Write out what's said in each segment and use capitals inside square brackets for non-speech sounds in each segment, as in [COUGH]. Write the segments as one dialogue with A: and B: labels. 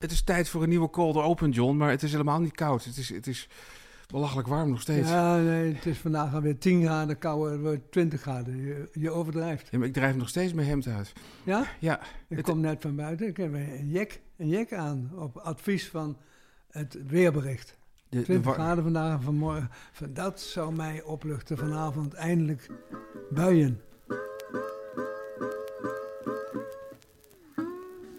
A: Het is tijd voor een nieuwe cold open, John, maar het is helemaal niet koud. Het is, het is belachelijk warm nog steeds.
B: Ja, nee, het is vandaag alweer 10 graden kouder, het wordt 20 graden. Je, je overdrijft.
A: Ja, maar ik drijf nog steeds mijn hemd uit.
B: Ja?
A: Ja.
B: Ik
A: Het-
B: kom net van buiten, ik heb een jek, een jek aan op advies van het weerbericht.
A: De, de
B: 20
A: wa-
B: graden vandaag en vanmorgen. Van, Dat zou mij opluchten vanavond eindelijk buien.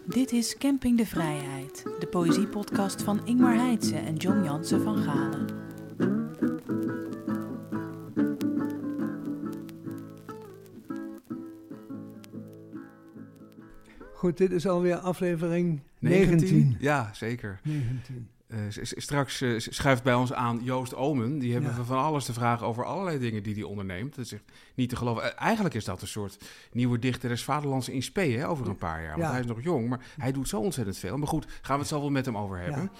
C: Dit is Camping de Vrijheid, de poëziepodcast van Ingmar Heitse en John Jansen van Galen.
B: Goed, dit is alweer aflevering 19.
A: Ja, zeker.
B: 19.
A: Eh, straks eh, schuift bij ons aan Joost Omen. Die hebben
B: Ja.
A: we van alles te vragen over allerlei dingen die hij onderneemt. Dat is echt niet te geloven. Eh, eigenlijk is dat een soort nieuwe dichter des Vaderlands in spe hè, over een paar jaar. Want
B: Ja.
A: hij is nog jong, maar hij doet zo ontzettend veel. Maar goed, gaan we het zo wel met hem over hebben.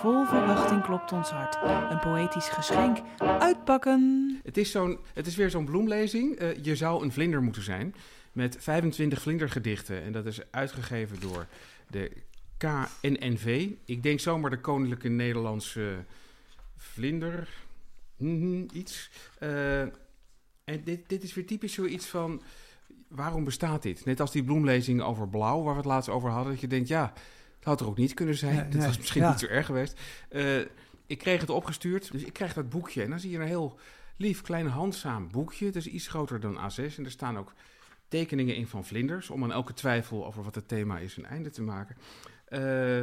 C: Vol verwachting klopt ons hart. Een poëtisch geschenk. Uitpakken!
A: Het is, zo'n, het is weer zo'n bloemlezing. Eh, je zou een vlinder moeten zijn. Met 25 vlindergedichten. En dat is uitgegeven door de KNNV. Ik denk zomaar de Koninklijke Nederlandse Vlinder. mhm, iets. Eh, en dit, dit is weer typisch zoiets van. Waarom bestaat dit? Net als die bloemlezing over blauw, waar we het laatst over hadden. Dat je denkt, ja, het had er ook niet kunnen zijn. [LAUGHS] Dit
B: nee,
A: was misschien
B: ja.
A: niet zo erg geweest. Eh, ik kreeg het opgestuurd, dus ik krijg dat boekje. En dan zie je een heel lief, klein, handzaam boekje. Het is iets groter dan A6. En er staan ook tekeningen in van vlinders. Om aan elke twijfel over wat het thema is een einde te maken. Eh,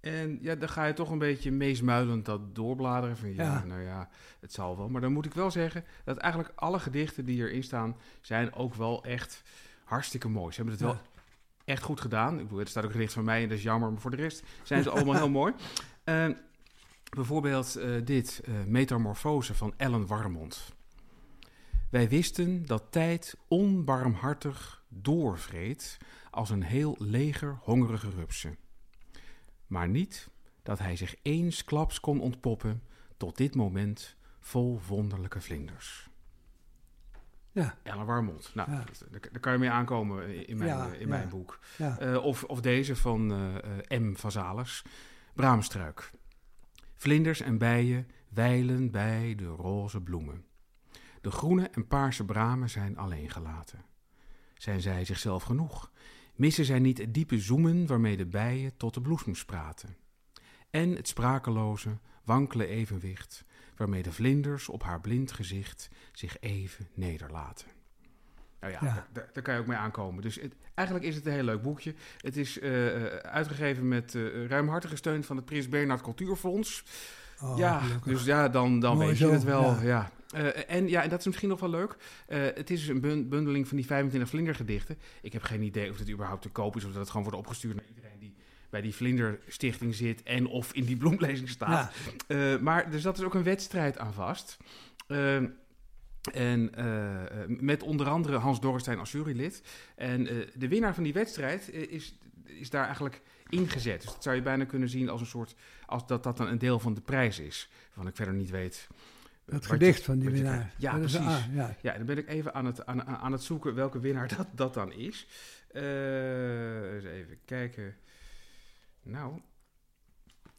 A: en ja, dan ga je toch een beetje meesmuilend dat doorbladeren. Van ja,
B: Ja.
A: nou ja, het zal wel. Maar dan moet ik wel zeggen dat eigenlijk alle gedichten die erin staan... zijn ook wel echt hartstikke mooi. Ze hebben het wel echt goed gedaan. Ik bedoel, er staat ook een gedicht van mij en dat is jammer. Maar voor de rest zijn ze allemaal [LAUGHS] heel mooi. Eh, bijvoorbeeld eh, dit, Metamorfose van Ellen Warmond. Wij wisten dat tijd onbarmhartig doorvreet als een heel leger hongerige rupsen. Maar niet dat hij zich eensklaps kon ontpoppen tot dit moment vol wonderlijke vlinders.
B: Ja,
A: Ellen Warmond. Nou,
B: Ja.
A: daar, kan je mee aankomen in mijn,
B: Ja,
A: in
B: ja.
A: mijn boek. Eh, of, of deze van eh, eh, M. Vazalis, Braamstruik. Vlinders en bijen wijlen bij de roze bloemen. De groene en paarse bramen zijn alleen gelaten. Zijn zij zichzelf genoeg? Missen zij niet het diepe zoemen waarmee de bijen tot de bloesems praten? En het sprakeloze, wankele evenwicht waarmee de vlinders op haar blind gezicht zich even nederlaten. Nou ja,
B: Ja.
A: Daar, kan je ook mee aankomen. Dus het- eigenlijk is het een heel leuk boekje. Het is eh, eh, uitgegeven met eh, ruimhartige steun van het Prins Bernhard Cultuurfonds.
B: Oh,
A: ja,
B: gelukkig.
A: dus ja, dan, dan
B: Mooi
A: weet je het wel. Ja.
B: ja.
A: Eh, en ja, en dat is misschien nog wel leuk. Eh, het is dus een bun- bundeling van die 25 vlindergedichten. Ik heb geen idee of het überhaupt te koop is of dat het gewoon wordt opgestuurd naar iedereen die bij die Vlinderstichting zit en of in die bloemlezing staat.
B: Ja,
A: Eh, maar dus dat is ook een wedstrijd aan vast. Eh, en met onder andere Hans Dorrestein als jurylid. En de winnaar van die wedstrijd is, is daar eigenlijk ingezet. Dus dat zou je bijna kunnen zien als een soort... als dat dat dan een deel van de prijs is. Waarvan ik verder niet weet...
B: het
A: je-
B: gedicht van die winnaar.
A: Ja,
B: Dat
A: precies.
B: ah, ja.
A: Ja, dan ben ik even aan het, aan, aan het zoeken welke winnaar dat, dat dan is. Eh, eens even kijken. Nou,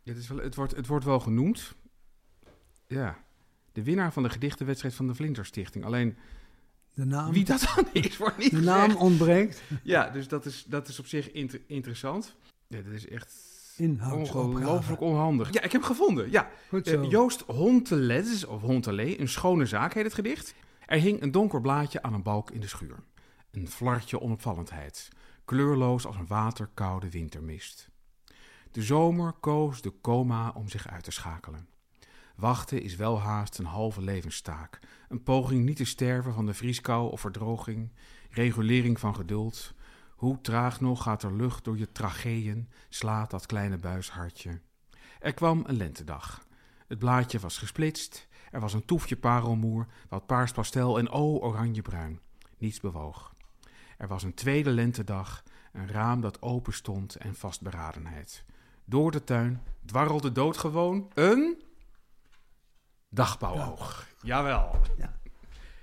A: het, is wel, het, wordt, het wordt wel genoemd. Ja, de winnaar van de gedichtenwedstrijd van de Vlinderstichting. Alleen
B: De naam,
A: wie dat dan [LAUGHS] is, wordt niet
B: de naam
A: gezegd.
B: ontbreekt.
A: Ja, dus dat is, dat is op zich inter- interessant. Ja, dat is echt
B: Inhoudsopgave.
A: ongelooflijk onhandig. Ja, ik heb gevonden. Ja,
B: Goed
A: eh. Joost Honteles, of Hontelee, een schone zaak heet het gedicht. Er hing een donker blaadje aan een balk in de schuur. Een flartje onopvallendheid, kleurloos als een waterkoude wintermist. De zomer koos de coma om zich uit te schakelen. Wachten is welhaast een halve levenstaak. Een poging niet te sterven van de vrieskou of verdroging. Regulering van geduld. Hoe traag nog gaat er lucht door je tracheeën, slaat dat kleine buishartje. Er kwam een lentedag. Het blaadje was gesplitst. Er was een toefje parelmoer, wat paars pastel en oh oranjebruin. Niets bewoog. Er was een tweede lentedag, een raam dat open stond en vastberadenheid. Door de tuin dwarrelde doodgewoon een dagbouwoog. Jawel.
B: Ja.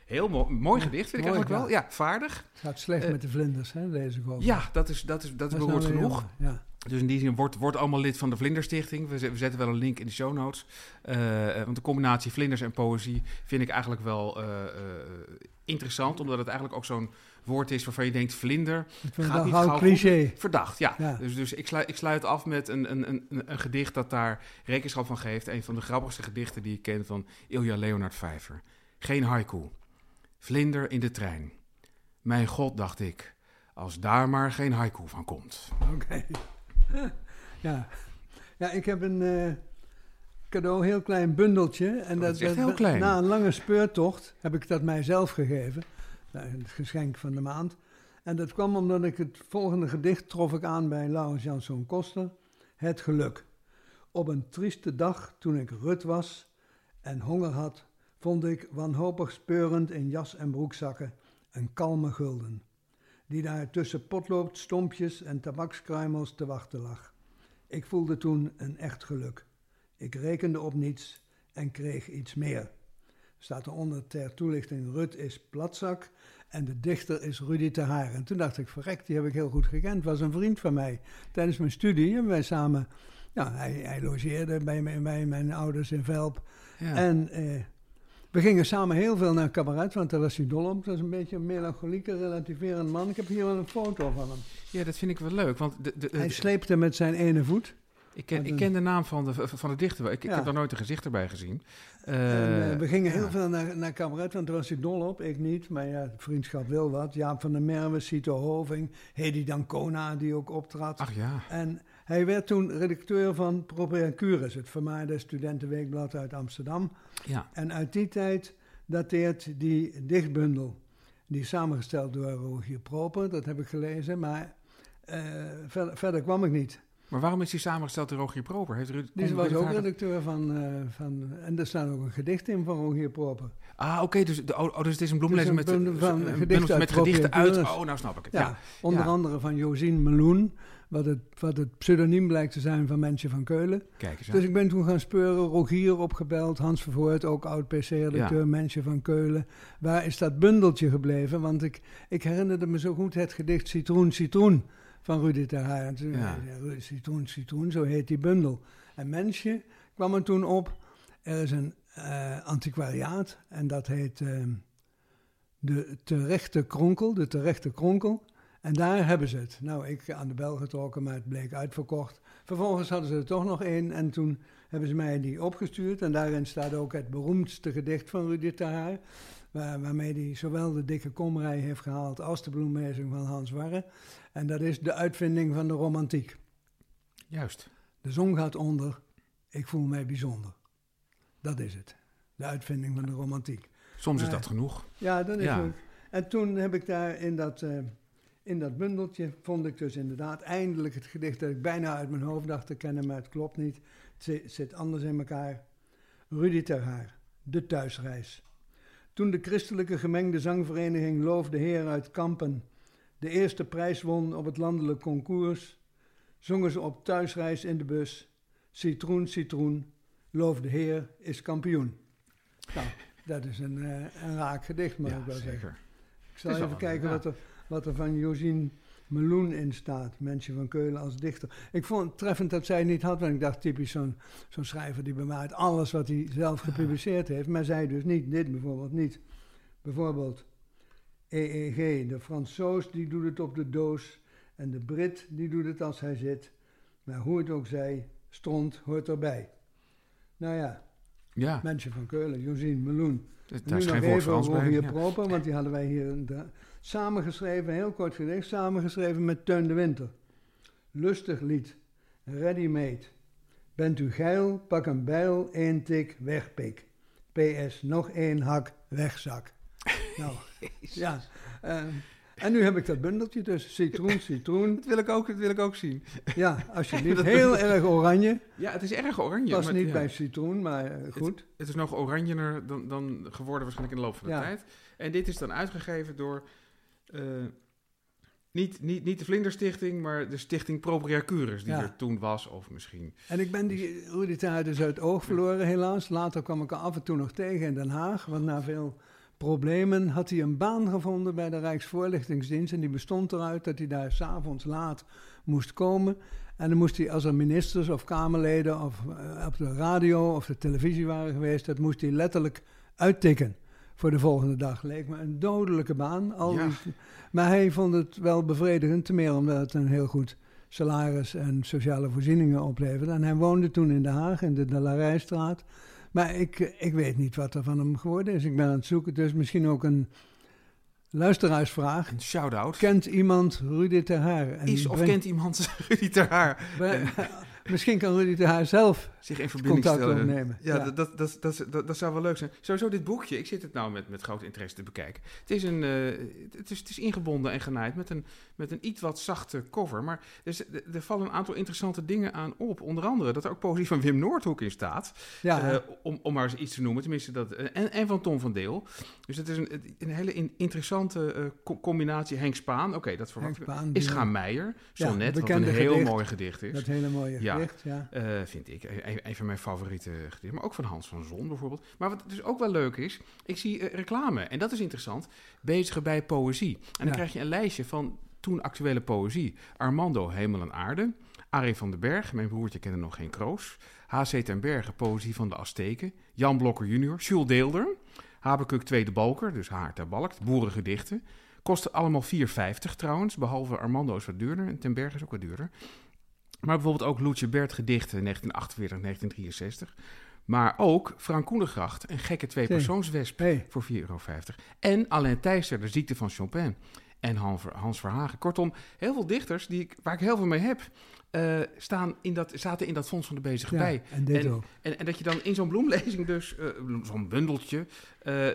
A: Heel mo- mooi gedicht, vind ik
B: Mooi,
A: eigenlijk wel. Ja, vaardig.
B: Het gaat slecht
A: Eh,
B: met de vlinders, hè, deze ik ook.
A: Ja, dat is, dat is, dat is
B: nou
A: beroerd genoeg.
B: Ja.
A: Dus in die zin wordt, wordt allemaal lid van de Vlinderstichting. We, zet- we zetten wel een link in de show notes. Eh, eh, want de combinatie vlinders en poëzie vind ik eigenlijk wel interessant. Omdat het eigenlijk ook zo'n woord is waarvan je denkt... vlinder,
B: Ik
A: Gaat niet
B: gauw cliché.
A: verdacht. Ja,
B: Ja.
A: dus, dus ik, sluit, ik sluit af met een, een, een, een gedicht dat daar rekenschap van geeft. Een van de grappigste gedichten die ik ken van Ilja Leonard Vijver. Geen haiku. Vlinder in de trein. Mijn god, dacht ik, als daar maar geen haiku van komt.
B: Oké. [LAUGHS] ja. ja, ik heb een eh, cadeau, heel klein bundeltje. En
A: Oh, dat is echt heel klein.
B: Na een lange speurtocht heb ik dat mijzelf gegeven. Nou, het geschenk van de maand. En dat kwam omdat ik het volgende gedicht trof ik aan bij Laurens Janszoon Koster. Het geluk. Op een trieste dag toen ik rut was en honger had, vond ik wanhopig speurend in jas en broekzakken een kalme gulden die daar tussen potloodstompjes en tabakskruimels te wachten lag. Ik voelde toen een echt geluk. Ik rekende op niets en kreeg iets meer. Staat eronder ter toelichting, Rut is platzak en de dichter is Rudy te Haar. En toen dacht ik, verrek, die heb ik heel goed gekend. Was een vriend van mij. Tijdens mijn studie hebben wij samen, ja, hij, hij logeerde bij, mij- bij mijn ouders in Velp.
A: Ja.
B: En eh, we gingen samen heel veel naar cabaret, want daar was hij dol op. Dat is een beetje een melancholieke, relativerend man. Ik heb hier wel een foto van hem.
A: ja, dat vind ik wel leuk. Want de, de, de-
B: Hij sleepte met zijn ene voet.
A: ik, ken, ik ken de naam van de, van de dichter. wel. Ik, ik
B: Ja.
A: heb daar nooit een gezicht erbij gezien.
B: en,
A: Eh,
B: eh, we gingen
A: ja.
B: heel veel naar, naar cabaret, want daar was hij dol op. Ik niet, maar ja, vriendschap wil wat. Jaap van der Merwe, Cito Hoving, Hedy Dancona, die ook optrad.
A: Ach ja.
B: En hij werd toen redacteur van Propria Curis, het vermaarde studentenweekblad uit Amsterdam.
A: ja.
B: En uit die tijd dateert die dichtbundel. Die is samengesteld door Rogier Proper, dat heb ik gelezen. Maar eh, verder, verder kwam ik niet.
A: Maar waarom is die samengesteld door Rogier Proper? Heeft Ruud,
B: Die was ook redacteur van, eh, van... En er staat ook een gedicht in van Rogier Proper.
A: Ah, oké. dus, oh, oh, dus het is een
B: is
A: met,
B: van gedichten
A: met gedichten uit. Oh, nou snap ik het.
B: Ja,
A: Ja.
B: onder
A: Ja.
B: andere van Josien Meloen, wat het, wat het pseudoniem blijkt te zijn van Mensje van Keulen.
A: Kijk eens. aan.
B: Dus ik ben toen gaan speuren, Rogier opgebeld, Hans Vervoort, ook oud-PC-redacteur,
A: Ja.
B: Mensje van Keulen. Waar is dat bundeltje gebleven? Want ik, ik herinnerde me zo goed het gedicht Citroen, Citroen van Rudy ter Haar. En toen,
A: Ja.
B: Citroen, Citroen, zo heet die bundel. En Mensje kwam er toen op, er is een eh, antiquariaat en dat heet eh, de Terechte Kronkel, de Terechte Kronkel. En daar hebben ze het. Nou, ik aan de bel getrokken, maar het bleek uitverkocht. Vervolgens hadden ze er toch nog één en toen hebben ze mij die opgestuurd. En daarin staat ook het beroemdste gedicht van Rudy Tahaar. Waar, waarmee hij zowel de dikke komrij heeft gehaald als de bloemlezing van Hans Warre. En dat is de uitvinding van de romantiek.
A: Juist.
B: De zon gaat onder, ik voel mij bijzonder. Dat is het. De uitvinding van de romantiek.
A: Soms is dat genoeg.
B: Ja, dat is
A: Ja.
B: ook. En toen heb ik daar in dat, eh, in dat bundeltje, vond ik dus inderdaad eindelijk het gedicht dat ik bijna uit mijn hoofd dacht te kennen, maar het klopt niet. Het zi- zit anders in elkaar. Rudy ter Haar, de thuisreis. Toen de christelijke gemengde zangvereniging Loof de Heer uit Kampen de eerste prijs won op het landelijk concours, zongen ze op thuisreis in de bus. Citroen, citroen, Loof de Heer is kampioen. Nou, dat is een, eh, een raak gedicht, mag
A: ja,
B: ik wel zeggen.
A: zeker.
B: Ik zal even kijken
A: ja.
B: wat, er, wat er van Josien Meloen in staat. Mensje van Keulen als dichter. Ik vond het treffend dat zij niet had, want ik dacht typisch zo'n zo'n schrijver die bewaart alles wat hij zelf gepubliceerd heeft. Maar zij dus niet, dit bijvoorbeeld niet. Bijvoorbeeld EEG, de Fransoos die doet het op de doos en de Brit die doet het als hij zit. Maar hoe het ook zij, stront hoort erbij. Nou ja,
A: Ja,
B: Mensje van Keulen, Josien Meloen.
A: daar
B: Nu
A: is
B: nog
A: geen woord
B: even
A: Frans
B: over
A: bij. Ja.
B: Proper, want die hadden wij hier samengeschreven, heel kort gedicht, samengeschreven met Teun de Winter. Lustig lied, ready-made. Bent u geil, pak een bijl, één tik, wegpik. PS, nog één hak, wegzak. [LAUGHS] nou, ja. ehm, en nu heb ik dat bundeltje dus, citroen, [LAUGHS] citroen.
A: Dat wil ik ook, dat wil ik ook zien.
B: Ja, alsjeblieft, [LAUGHS] heel erg oranje.
A: Ja, het is erg oranje. Maar-
B: niet
A: ja.
B: bij citroen, maar eh, goed.
A: Het is nog oranjener dan, dan geworden waarschijnlijk in de loop van de
B: Ja.
A: tijd. En dit is dan uitgegeven door... eh, niet, niet, niet de Vlinderstichting, maar de Stichting Propria Curis, die
B: Ja.
A: er toen was, of misschien...
B: En ik ben die Rudy Taar dus uit het oog verloren, helaas. Later kwam ik er af en toe nog tegen in Den Haag. Want na veel problemen had hij een baan gevonden bij de Rijksvoorlichtingsdienst. En die bestond eruit dat hij daar s'avonds laat moest komen. En dan moest hij, als er ministers of Kamerleden of eh, op de radio of de televisie waren geweest, dat moest hij letterlijk uittikken voor de volgende dag. Leek me een dodelijke baan. Al
A: Ja.
B: die- maar hij vond het wel bevredigend, te meer omdat het een heel goed salaris en sociale voorzieningen opleverde. En hij woonde toen in Den Haag, in de Delarijstraat. Maar ik, ik weet niet wat er van hem geworden is. Ik ben aan het zoeken. Dus misschien ook een luisteraarsvraag.
A: Een shout-out.
B: Kent iemand Rudy ter Haar? En
A: Is of kent iemand [LAUGHS] Rudy ter Haar
B: breng- Misschien kan Rudy ter Haar zelf
A: zich in verbinding
B: contact opnemen.
A: Ja,
B: Ja.
A: Dat, dat, dat, dat, zou wel leuk zijn. Sowieso dit boekje, ik zit het nou met, met groot interesse te bekijken. Het is, een, eh, het, is, het is ingebonden en genaaid met een, met een iets wat zachte cover. Maar er, er vallen een aantal interessante dingen aan op. Onder andere dat er ook poëzie van Wim Noordhoek in staat.
B: Ja,
A: Eh, om, om maar eens iets te noemen, tenminste dat. eh, en, en van Tom van Deel. Dus het is een, een hele in- interessante co- combinatie. Henk Spaan, oké, dat verwacht ik. Is Gaan Meijer,
B: Ja,
A: Sonnet, wat een heel
B: gedicht.
A: mooi gedicht is.
B: dat hele mooie
A: Ja.
B: Gedicht. Ja.
A: Eh, vind ik. Een, een van mijn favoriete gedichten. Maar ook van Hans van Zon bijvoorbeeld. Maar wat dus ook wel leuk is, ik zie eh, reclame. En dat is interessant. Bezigen bij poëzie. En dan
B: Ja.
A: krijg je een lijstje van toen actuele poëzie. Armando, Hemel en Aarde. Arie van den Berg, mijn broertje kende nog geen kroos. H.C. ten Berge, poëzie van de Azteken. Jan Blokker junior. Jules Deelder. Habakuk Tweede Balker, dus Haar ter Balkt. Boerengedichten. Kosten allemaal 4,50 trouwens. Behalve Armando is wat duurder. En ten Berge is ook wat duurder. Maar bijvoorbeeld ook Loetje Bert gedichten 1948, 1963. Maar ook Frank Koenengracht, een gekke tweepersoonswesp
B: Hey,
A: voor 4,50 euro. En Alain Thijsser, de ziekte van Chopin. En Hans Verhagen. Kortom, heel veel dichters die ik, waar ik heel veel mee heb, eh, staan in dat, zaten in dat Fonds van de Bezige
B: ja,
A: bij.
B: en
A: En-
B: ook.
A: En, en dat je dan in zo'n bloemlezing dus, eh, zo'n bundeltje, eh,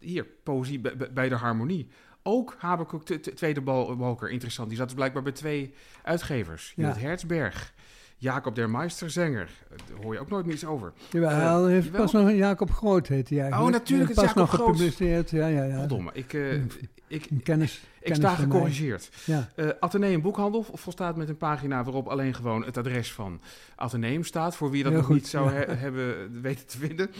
A: hier, poëzie bij de harmonie. Ook t- Tweede Bal- Balker, interessant. Die zat dus blijkbaar bij twee uitgevers.
B: Ja.
A: Judith Herzberg, Jacob der Meister, zanger. Eh, Daar hoor je ook nooit meer iets over.
B: Jawel, hij heeft pas nog een Jacob Groot heet hij eigenlijk.
A: Oh, natuurlijk, het
B: Pas
A: is
B: nog
A: Groot.
B: gepubliceerd. Ja, ja, ja.
A: Goddomme, ik, eh, ik,
B: kennis.
A: ik
B: kennis
A: sta gecorrigeerd.
B: Ja,
A: Eh Atheneum Boekhandel volstaat met een pagina waarop alleen gewoon het adres van Atheneum staat. Voor wie dat
B: Heel
A: nog
B: goed,
A: niet zou
B: ja.
A: he- hebben weten te vinden.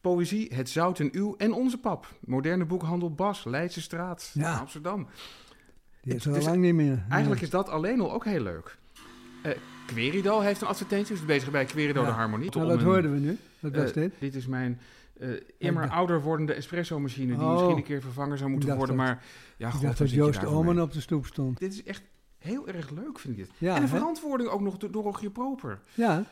A: Poëzie, Het Zout en Uw en Onze Pap. Moderne boekhandel Bas, Leidse Straat,
B: Ja.
A: Amsterdam.
B: die is er al
A: is-
B: lang niet meer.
A: Eigenlijk is dat alleen al ook heel leuk. Eh Querido heeft een advertentie, dus bezig bij Querido
B: Ja.
A: de Harmonie.
B: Nou, wat
A: een-
B: hoorden we nu? Wat was
A: eh,
B: dit?
A: Dit is mijn eh, immer ouder wordende espresso-machine... die
B: Oh.
A: misschien een keer vervangen zou moeten worden.
B: dat-
A: Maar ja,
B: Ik
A: god,
B: dacht dat Joost? Omen op de stoep stond.
A: Dit is echt heel erg leuk, vind ik dit.
B: Ja,
A: en de verantwoording ook nog door, door Rogier Proper.
B: Ja,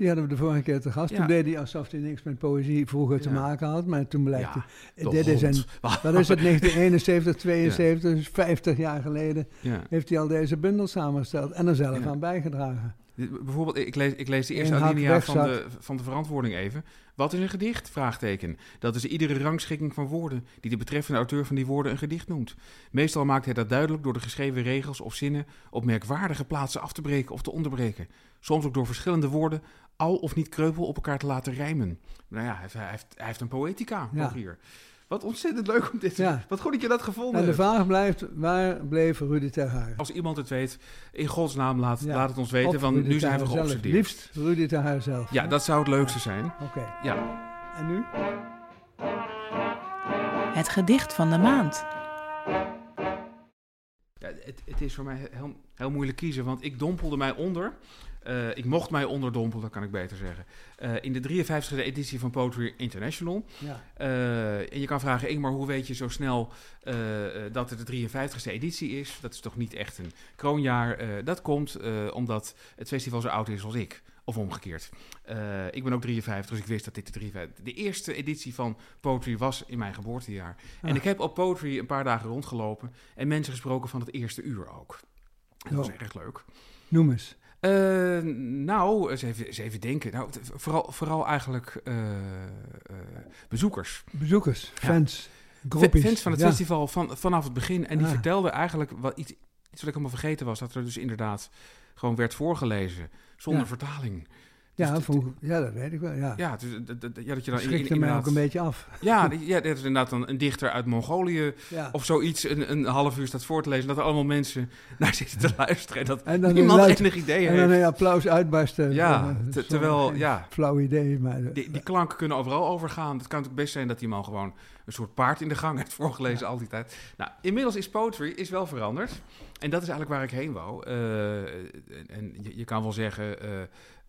B: die hadden we de vorige keer te gast.
A: Ja.
B: Toen deed hij alsof hij niks met poëzie vroeger te maken had. Maar toen blijkt
A: Ja,
B: hij... Dit is een... [LAUGHS] Wat is het, 1971, 72, dus 50 jaar geleden... Heeft hij al deze bundel samengesteld en er zelf aan bijgedragen.
A: Bijvoorbeeld, ik lees, ik lees de eerste alinea van de, van de verantwoording even. Wat is een gedicht? Vraagteken. Dat is iedere rangschikking van woorden die de betreffende auteur van die woorden een gedicht noemt. Meestal maakt hij dat duidelijk door de geschreven regels of zinnen op merkwaardige plaatsen af te breken of te onderbreken. Soms ook door verschillende woorden al of niet kreupel op elkaar te laten rijmen. Nou ja, hij heeft, hij heeft, hij heeft een poëtica,
B: Ja.
A: hier. Wat ontzettend leuk om dit te
B: Ja.
A: Wat goed dat je dat gevonden
B: En de
A: hebt.
B: vraag blijft, waar bleef Rudy ter Haar?
A: Als iemand het weet, in godsnaam laat,
B: Ja.
A: laat het ons weten,
B: Of
A: want
B: Rudy
A: nu zijn we geobsedeerd.
B: Liefst Rudy ter Haar zelf.
A: Ja, dat zou het leukste zijn.
B: Oké.
A: Ja.
B: En nu?
C: Het gedicht van de maand.
A: Ja, het, het is voor mij heel, heel moeilijk kiezen, want ik dompelde mij onder. Eh, ik mocht mij onderdompelen, kan ik beter zeggen. Eh, in de 53e editie van Poetry International.
B: Ja.
A: Eh, en je kan vragen, Ingmar, hoe weet je zo snel dat het de 53e editie is? Dat is toch niet echt een kroonjaar? Dat komt omdat het festival zo oud is als ik. Of omgekeerd. Ik ben ook 53, dus ik wist dat dit de, 53 de eerste editie van Poetry was in mijn geboortejaar. En ik heb op Poetry een paar dagen rondgelopen en mensen gesproken van het eerste uur ook. Dat was
B: Oh.
A: erg leuk.
B: Noem eens.
A: Eh, nou, eens even, eens even denken. Nou, vooral, vooral eigenlijk eh, eh, bezoekers.
B: Bezoekers,
A: Ja.
B: fans,
A: Fa-
B: groepjes.
A: Fans van het
B: Ja.
A: festival van, vanaf het begin. En die
B: Ah.
A: vertelden eigenlijk wat, iets, iets wat ik helemaal vergeten was. Dat er dus inderdaad gewoon werd voorgelezen. Zonder
B: Ja.
A: vertaling.
B: Ja,
A: Dus
B: vroeger- ja, dat weet ik wel. Ja.
A: Ja, dus, dat, dat- ja, dat je dan in-
B: Schrikte mij ook een beetje af.
A: Ja, ja, dat is inderdaad dan een dichter uit Mongolië
B: Ja.
A: of zoiets een, een half uur staat voor te lezen. Dat er allemaal mensen [LAUGHS] naar zitten te luisteren. En dat
B: En dan
A: niemand
B: luid-
A: enig idee
B: en dan
A: heeft.
B: een applaus uitbarsten.
A: Ja,
B: Eh,
A: terwijl, ja.
B: Flauw idee, maar...
A: Die, die klanken kunnen overal overgaan. Het kan natuurlijk best zijn dat die man gewoon een soort paard in de gang heeft voorgelezen al die tijd. Nou, inmiddels is poetry is wel veranderd. En dat is eigenlijk waar ik heen wou. Eh, en je, je, kan wel zeggen,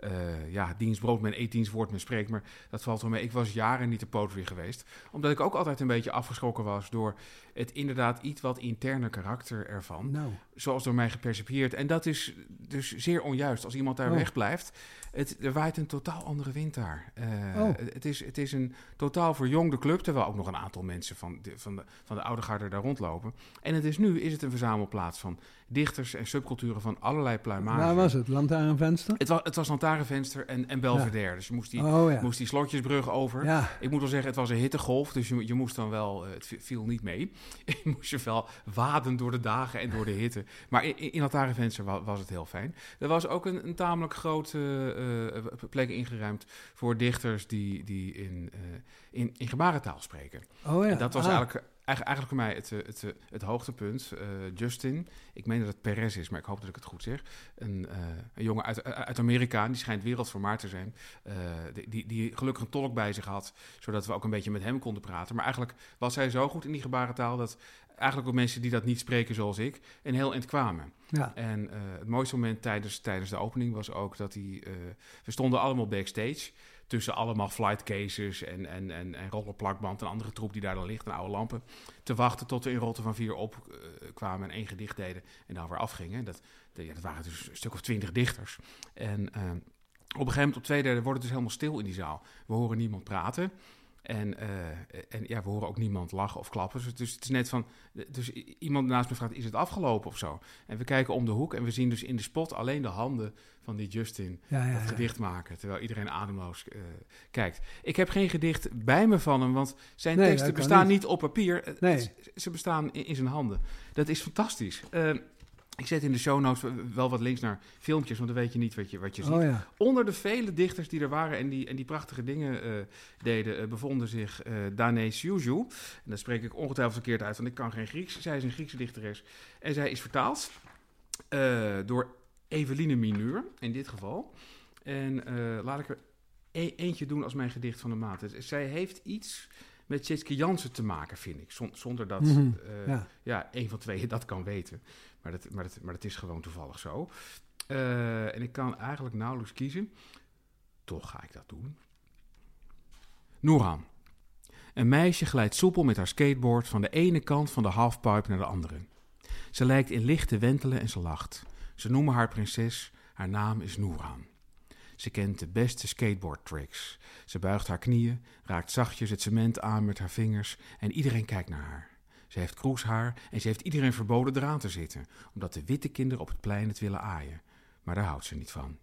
A: uh, uh, ja, dienstbrood men eet, dienstwoord men spreekt. Maar dat valt wel mee. Ik was jaren niet de poetry geweest. Omdat ik ook altijd een beetje afgeschrokken was door het inderdaad iets wat interne karakter ervan.
B: Nou.
A: Zoals door mij gepercipieerd. En dat is dus zeer onjuist. Als iemand daar
B: Oh.
A: wegblijft, het, er waait een totaal andere wind daar. Eh,
B: Oh.
A: het, is, het is een totaal verjongde club, terwijl ook nog een aantal mensen van de, van de, van de oude garde daar rondlopen. En het is nu is het een verzamelplaats van dichters en subculturen van allerlei pluimage.
B: Waar was het? Lantaarnvenster?
A: Het was, het was Lantaarnvenster en, en Belvedere. Dus je moest die,
B: Oh ja.
A: moest die slotjesbrug over.
B: Ja,
A: Ik moet wel zeggen, het was een hittegolf, dus je, je moest dan wel, eh, het vi- viel niet mee. [LAUGHS] je moest je wel waden door de dagen en door de hitte. Maar in, in was, was het heel fijn. Er was ook een, een tamelijk grote eh, plek ingeruimd voor dichters die, die in, eh, in, in gebarentaal spreken.
B: oh ja.
A: En dat was
B: Ah.
A: eigenlijk, eigenlijk, voor mij het, eh, het, eh, het hoogtepunt. Eh, Justin, ik meen dat het Perez is, maar ik hoop dat ik het goed zeg. Een, een jongen uit, uit Amerika, die schijnt wereldvermaard te zijn. die, die, die gelukkig een tolk bij zich had, zodat we ook een beetje met hem konden praten. Maar eigenlijk was hij zo goed in die gebarentaal dat eigenlijk ook mensen die dat niet spreken zoals ik, een heel eind kwamen.
B: Ja.
A: En het mooiste moment tijdens, tijdens de opening was ook dat hij... we stonden allemaal backstage tussen allemaal flight cases en, en, en, en rollerplakband en andere troep die daar dan ligt en oude lampen. Te wachten tot we in Rotte van vier opkwamen en één gedicht deden en dan weer afgingen. Dat, ja, dat waren dus een stuk of twintig dichters. En eh, op een gegeven moment, op twee derde, wordt het dus helemaal stil in die zaal. We horen niemand praten. En, eh, en ja, we horen ook niemand lachen of klappen. Dus, het is net van. Dus iemand naast me vraagt: is het afgelopen of zo? En we kijken om de hoek en we zien dus in de spot alleen de handen van die Justin
B: Ja, ja,
A: dat gedicht maken. Terwijl iedereen ademloos eh, kijkt. Ik heb geen gedicht bij me van hem, want zijn
B: Nee,
A: teksten bestaan
B: niet.
A: niet. op papier. Eh,
B: Nee.
A: Ze bestaan in, in zijn handen. Dat is fantastisch. Eh, ik zet in de show notes wel wat links naar filmpjes, want dan weet je niet wat je, wat je ziet.
B: Oh ja.
A: Onder de vele dichters die er waren en die, en die prachtige dingen eh, deden, bevonden zich eh Dane Siuju. En dat spreek ik ongetwijfeld verkeerd uit, want ik kan geen Grieks. Zij is een Griekse dichteres en zij is vertaald door Eveline Mineur, in dit geval. En eh, laat ik er e- eentje doen als mijn gedicht van de maand. Dus zij heeft iets met Tjitske Jansen te maken, vind ik. Zon- zonder dat
B: Mhm,
A: eh,
B: ja.
A: ja, een van tweeën dat kan weten. Maar dat, maar dat, maar dat is gewoon toevallig zo. Eh, en ik kan eigenlijk nauwelijks kiezen. Toch ga ik dat doen. Noeran. Een meisje glijdt soepel met haar skateboard van de ene kant van de halfpipe naar de andere. Ze lijkt in licht te wentelen en ze lacht. Ze noemen haar prinses. Haar naam is Noeran. Ze kent de beste skateboard tricks. Ze buigt haar knieën, raakt zachtjes het cement aan met haar vingers en iedereen kijkt naar haar. Ze heeft kroeshaar en ze heeft iedereen verboden eraan te zitten, omdat de witte kinderen op het plein het willen aaien. Maar daar houdt ze niet van.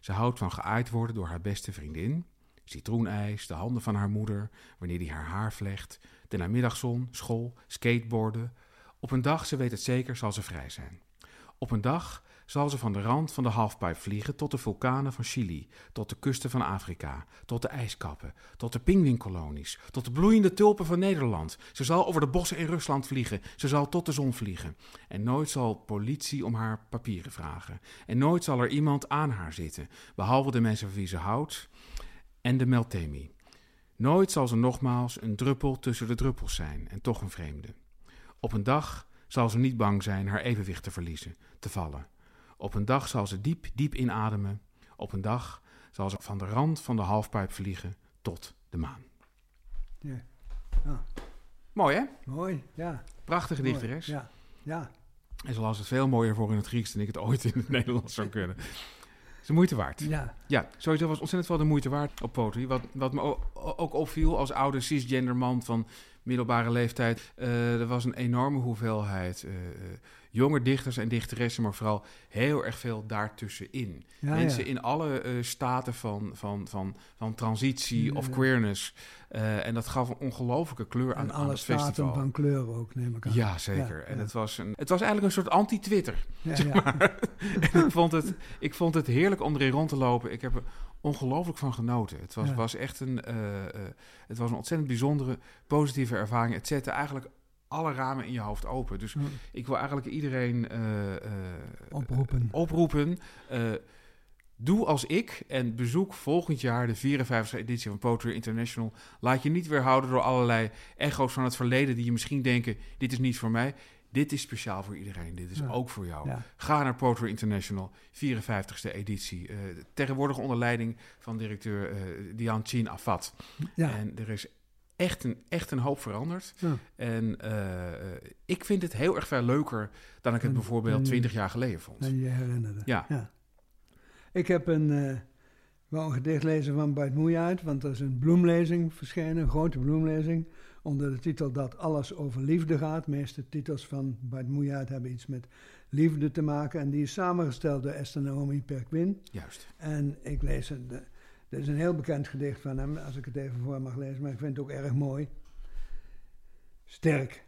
A: Ze houdt van geaaid worden door haar beste vriendin, citroenijs, de handen van haar moeder, wanneer die haar haar vlecht, de namiddagzon, school, skateboarden. Op een dag, ze weet het zeker, zal ze vrij zijn. Op een dag zal ze van de rand van de halfpipe vliegen tot de vulkanen van Chili, tot de kusten van Afrika, tot de ijskappen, tot de pinguïnkolonies, tot de bloeiende tulpen van Nederland. Ze zal over de bossen in Rusland vliegen, ze zal tot de zon vliegen. En nooit zal politie om haar papieren vragen. En nooit zal er iemand aan haar zitten, behalve de mensen van wie ze houdt en de Meltemi. Nooit zal ze nogmaals een druppel tussen de druppels zijn en toch een vreemde. Op een dag zal ze niet bang zijn haar evenwicht te verliezen, te vallen. Op een dag zal ze diep, diep inademen. Op een dag zal ze van de rand van de halfpijp vliegen tot de maan.
B: Ja. Ja.
A: Mooi hè?
B: Mooi, ja.
A: Prachtige
B: mooi.
A: dichteres.
B: Ja, ja.
A: En ze las het veel mooier voor in het Grieks dan ik het ooit in het Nederlands zou kunnen. Het is de moeite waard.
B: ja.
A: Ja, sowieso was ontzettend wel de moeite waard op Poetry. Wat, wat me ook opviel als oude cisgender man van middelbare leeftijd. eh, er was een enorme hoeveelheid eh, jonge dichters en dichteressen, maar vooral heel erg veel daartussenin.
B: ja
A: Mensen
B: ja.
A: in alle staten van, van, van, van transitie
B: Ja,
A: of queerness. En dat gaf een ongelofelijke kleur aan,
B: En
A: aan
B: alle
A: het
B: staten
A: festival.
B: van kleur ook, neem ik aan.
A: Ja, zeker. En. Het, was een, het was eigenlijk een soort anti-Twitter. Zeg maar. [LAUGHS] ik vond, het, ik vond het heerlijk om erin rond te lopen. Ik heb ongelooflijk van genoten. Het was,
B: Ja.
A: was echt een, eh, eh, het was een ontzettend bijzondere, positieve ervaring. Het zette eigenlijk alle ramen in je hoofd open. Dus
B: Ja.
A: ik wil eigenlijk iedereen eh,
B: Oproepen.
A: oproepen. Doe als ik en bezoek volgend jaar de 54e editie van Poetry International. Laat je niet weerhouden door allerlei echo's van het verleden die je misschien denken: dit is niet voor mij. Dit is speciaal voor iedereen. Dit is
B: Ja.
A: ook voor jou.
B: Ja.
A: Ga naar Poetry International, 54e editie. Eh, tegenwoordig onder leiding van directeur eh Dian Chin Afat.
B: Ja.
A: En er is echt een, echt een hoop veranderd.
B: Ja.
A: En eh, eh, ik vind het heel erg veel leuker dan ik het
B: En-
A: bijvoorbeeld 20 jaar geleden vond.
B: En je herinnerde.
A: Ja.
B: Ik heb een, eh wou een gedicht lezen van Bart Moejaert, want er is een bloemlezing verschenen, een grote bloemlezing, onder de titel Dat alles over liefde gaat. De meeste titels van Bart Moejaert hebben iets met liefde te maken. En die is samengesteld door Esther Naomi Perquin.
A: Juist.
B: En ik lees het. eh, Dit is een heel bekend gedicht van hem, als ik het even voor mag lezen, maar ik vind het ook erg mooi. Sterk.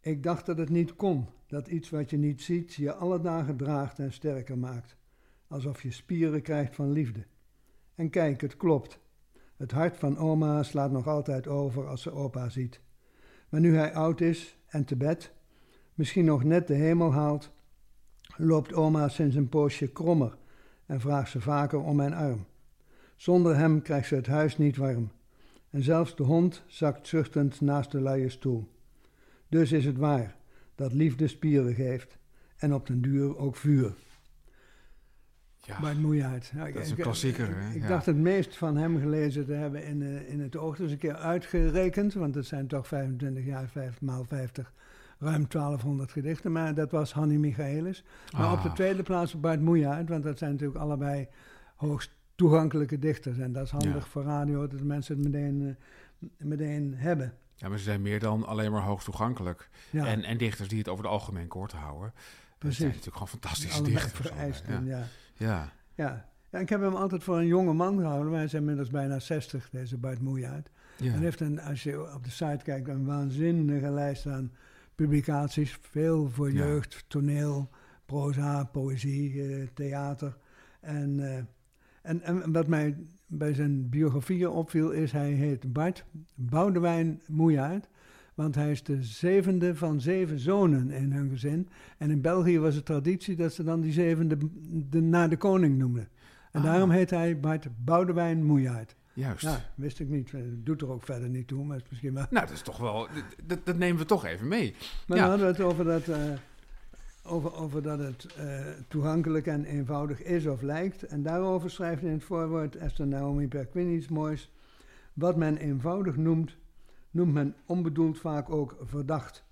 B: Ik dacht dat het niet kon, dat iets wat je niet ziet je alle dagen draagt en sterker maakt. Alsof je spieren krijgt van liefde. En kijk, het klopt. Het hart van oma slaat nog altijd over als ze opa ziet. Maar nu hij oud is en te bed, misschien nog net de hemel haalt, loopt oma sinds een poosje krommer en vraagt ze vaker om mijn arm. Zonder hem krijgt ze het huis niet warm. En zelfs de hond zakt zuchtend naast de luie stoel. Dus is het waar dat liefde spieren geeft en op den duur ook vuur.
A: Ja.
B: Ik-
A: Dat is een klassieker,
B: Ik, ik
A: Ja.
B: dacht het meest van hem gelezen te hebben in, eh, in het oog. Dus een keer uitgerekend, want het zijn toch 25 jaar, 5 maal 50, ruim 1200 gedichten. Maar dat was Hanni Michaelis. Maar op de
A: Ah.
B: tweede plaats Bart Moejaert, want dat zijn natuurlijk allebei hoogst toegankelijke dichters. En dat is handig
A: Ja.
B: voor radio, dat mensen het meteen, eh, meteen hebben.
A: Ja, maar ze zijn meer dan alleen maar hoogst toegankelijk.
B: Ja,
A: En, en dichters die het over het algemeen kort houden. Dat
B: Precies.
A: zijn natuurlijk gewoon fantastische dichters.
B: Ja.
A: Ja. Ja.
B: Ja. Ja, ik heb hem altijd voor een jonge man gehouden. maar Hij is inmiddels bijna 60, deze Bart Moejaert.
A: Ja.
B: Hij heeft een, als je op de site kijkt, een waanzinnige lijst aan publicaties. Veel voor
A: Ja.
B: jeugd, toneel, proza, poëzie, eh, theater. En, eh, en, en wat mij bij zijn biografieën opviel, is hij heet Bart Boudewijn Moejaert. Want hij is de zevende van zeven zonen in hun gezin. En in België was het traditie dat ze dan die zevende de, naar de koning noemden. En
A: Ah.
B: daarom heet hij Bart Boudewijn Moejaert.
A: Juist.
B: Ja, wist ik niet. Eh, Doet er ook verder niet toe, maar is misschien wel.
A: Nou, dat is toch wel... Dat, dat nemen we toch even mee.
B: Maar
A: Ja.
B: dan hadden we het over dat, eh, over, over dat het eh, toegankelijk en eenvoudig is of lijkt. En daarover schrijft in het voorwoord Esther Naomi Perquin iets moois. Wat men eenvoudig noemt, noemt men onbedoeld vaak ook verdacht.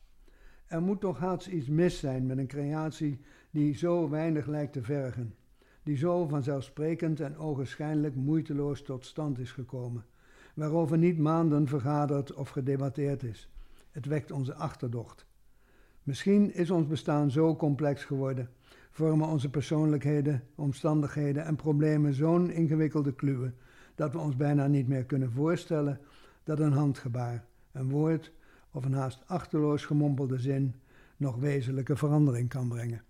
B: Er moet toch haast iets mis zijn met een creatie die zo weinig lijkt te vergen. Die zo vanzelfsprekend en ogenschijnlijk moeiteloos tot stand is gekomen. Waarover niet maanden vergaderd of gedebatteerd is. Het wekt onze achterdocht. Misschien is ons bestaan zo complex geworden, vormen onze persoonlijkheden, omstandigheden en problemen zo'n ingewikkelde kluwen, dat we ons bijna niet meer kunnen voorstellen dat een handgebaar, een woord of een haast achterloos gemompelde zin nog wezenlijke verandering kan brengen.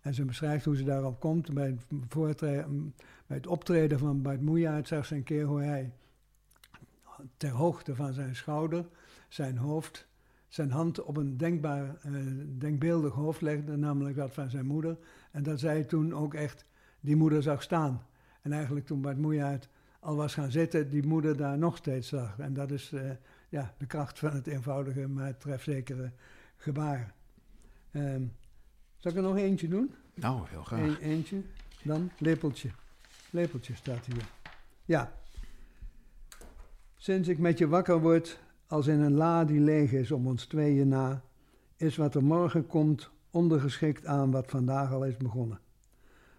B: En ze beschrijft hoe ze daarop komt bij het, optreden van Bart Moejaert, zag ze een keer hoe hij ter hoogte van zijn schouder zijn hoofd zijn hand op een denkbaar, eh, denkbeeldig hoofd legde, namelijk dat van zijn moeder. En dat zij toen ook echt die moeder zag staan. En eigenlijk toen Bart Moejaert al was gaan zitten, die moeder daar nog steeds zag. En dat is eh, ja, de kracht van het eenvoudige, maar trefzekere gebaar. Ehm, zal ik er nog eentje doen?
A: Nou, heel graag.
B: Eén, eentje. Dan lepeltje. Lepeltje staat hier. Ja. Sinds ik met je wakker word, als in een la die leeg is om ons tweeën na, is wat er morgen komt ondergeschikt aan wat vandaag al is begonnen.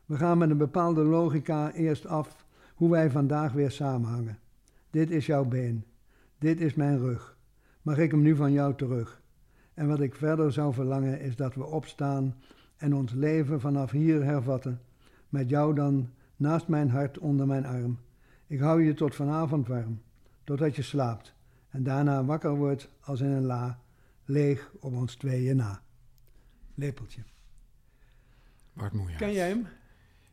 B: We gaan met een bepaalde logica eerst af hoe wij vandaag weer samenhangen. Dit is jouw been. Dit is mijn rug. Mag ik hem nu van jou terug? En wat ik verder zou verlangen is dat we opstaan en ons leven vanaf hier hervatten. Met jou dan naast mijn hart onder mijn arm. Ik hou je tot vanavond warm, totdat je slaapt en daarna wakker wordt als in een la, leeg op ons tweeën na. Lepeltje.
A: Bart Moejaert.
B: Ken jij hem?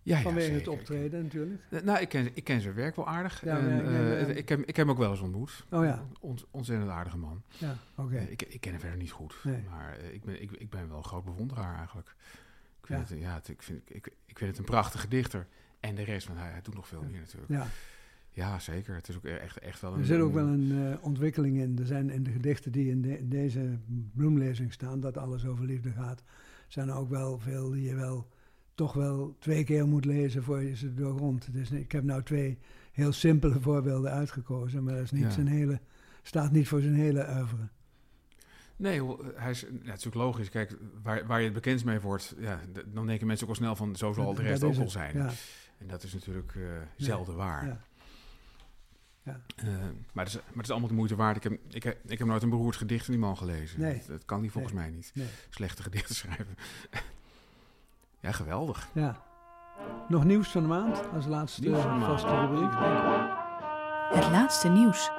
A: Ja, ja,
B: Vanwege het optreden natuurlijk.
A: Eh, Nou, ik ken, ik ken zijn werk wel aardig.
B: Ja,
A: en,
B: ja, ik ken,
A: eh, ik, heb, ik heb hem ook wel eens ontmoet.
B: Oh ja.
A: Ont, ontzettend aardige man.
B: Ja, oké.
A: Eh, ik, ik ken hem verder niet goed.
B: Nee.
A: Maar ik, ben, ik, ik ben wel een groot bewonderaar eigenlijk. Ik vind,
B: Ja.
A: Het, ja, het- ik, vind, ik, ik vind het een prachtige dichter. En de rest, want hij, hij doet nog veel meer natuurlijk.
B: Ja.
A: Ja, zeker. Het is ook echt, echt wel een...
B: Er zit ook wel een ontwikkeling in. Er zijn in de gedichten die in, de- in deze bloemlezing staan, dat alles over liefde gaat, zijn er ook wel veel die je wel toch wel twee keer moet lezen voor je ze doorgrond. Niet- ik heb nou twee heel simpele voorbeelden uitgekozen, maar dat is niet
A: Ja.
B: zijn hele, staat niet voor zijn hele oeuvre.
A: Nee, hij is, ja, het is natuurlijk logisch. Kijk, waar, waar je het bekend mee wordt, ja, dan denken mensen ook al snel van, zo zal de rest ook al zijn.
B: Ja,
A: En dat is natuurlijk eh, zelden waar.
B: ja.
A: Eh, maar, het is, maar het is allemaal de moeite waard. Ik heb, ik, heb, ik heb nooit een beroerd gedicht van die man gelezen.
B: Nee.
A: Dat, dat kan hij volgens mij niet.
B: Nee.
A: Slechte gedichten schrijven. [LAUGHS] ja, geweldig.
B: ja. Nog nieuws van de maand als laatste
A: Nieuws van de maand.
B: vaste rubriek.
C: Het laatste nieuws.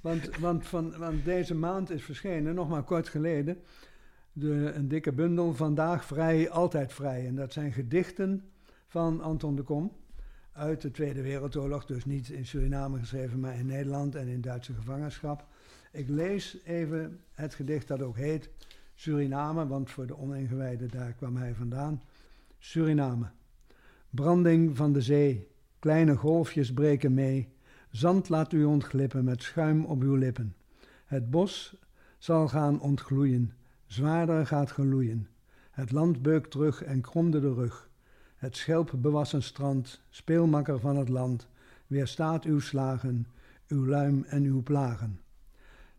B: Want, want, van, want deze maand is verschenen, nog maar kort geleden, de, een dikke bundel Vandaag Vrij, Altijd Vrij. En dat zijn gedichten van Anton de Kom uit de Tweede Wereldoorlog. Dus niet in Suriname geschreven, maar in Nederland en in Duitse gevangenschap. Ik lees even het gedicht dat ook heet Suriname, want voor de oningewijden daar kwam hij vandaan. Suriname. Branding van de zee, kleine golfjes breken mee. Zand laat u ontglippen met schuim op uw lippen. Het bos zal gaan ontgloeien, zwaarder gaat geloeien. Het land beukt terug en kromde de rug. Het schelp bewassen strand, speelmakker van het land, weerstaat uw slagen, uw luim en uw plagen.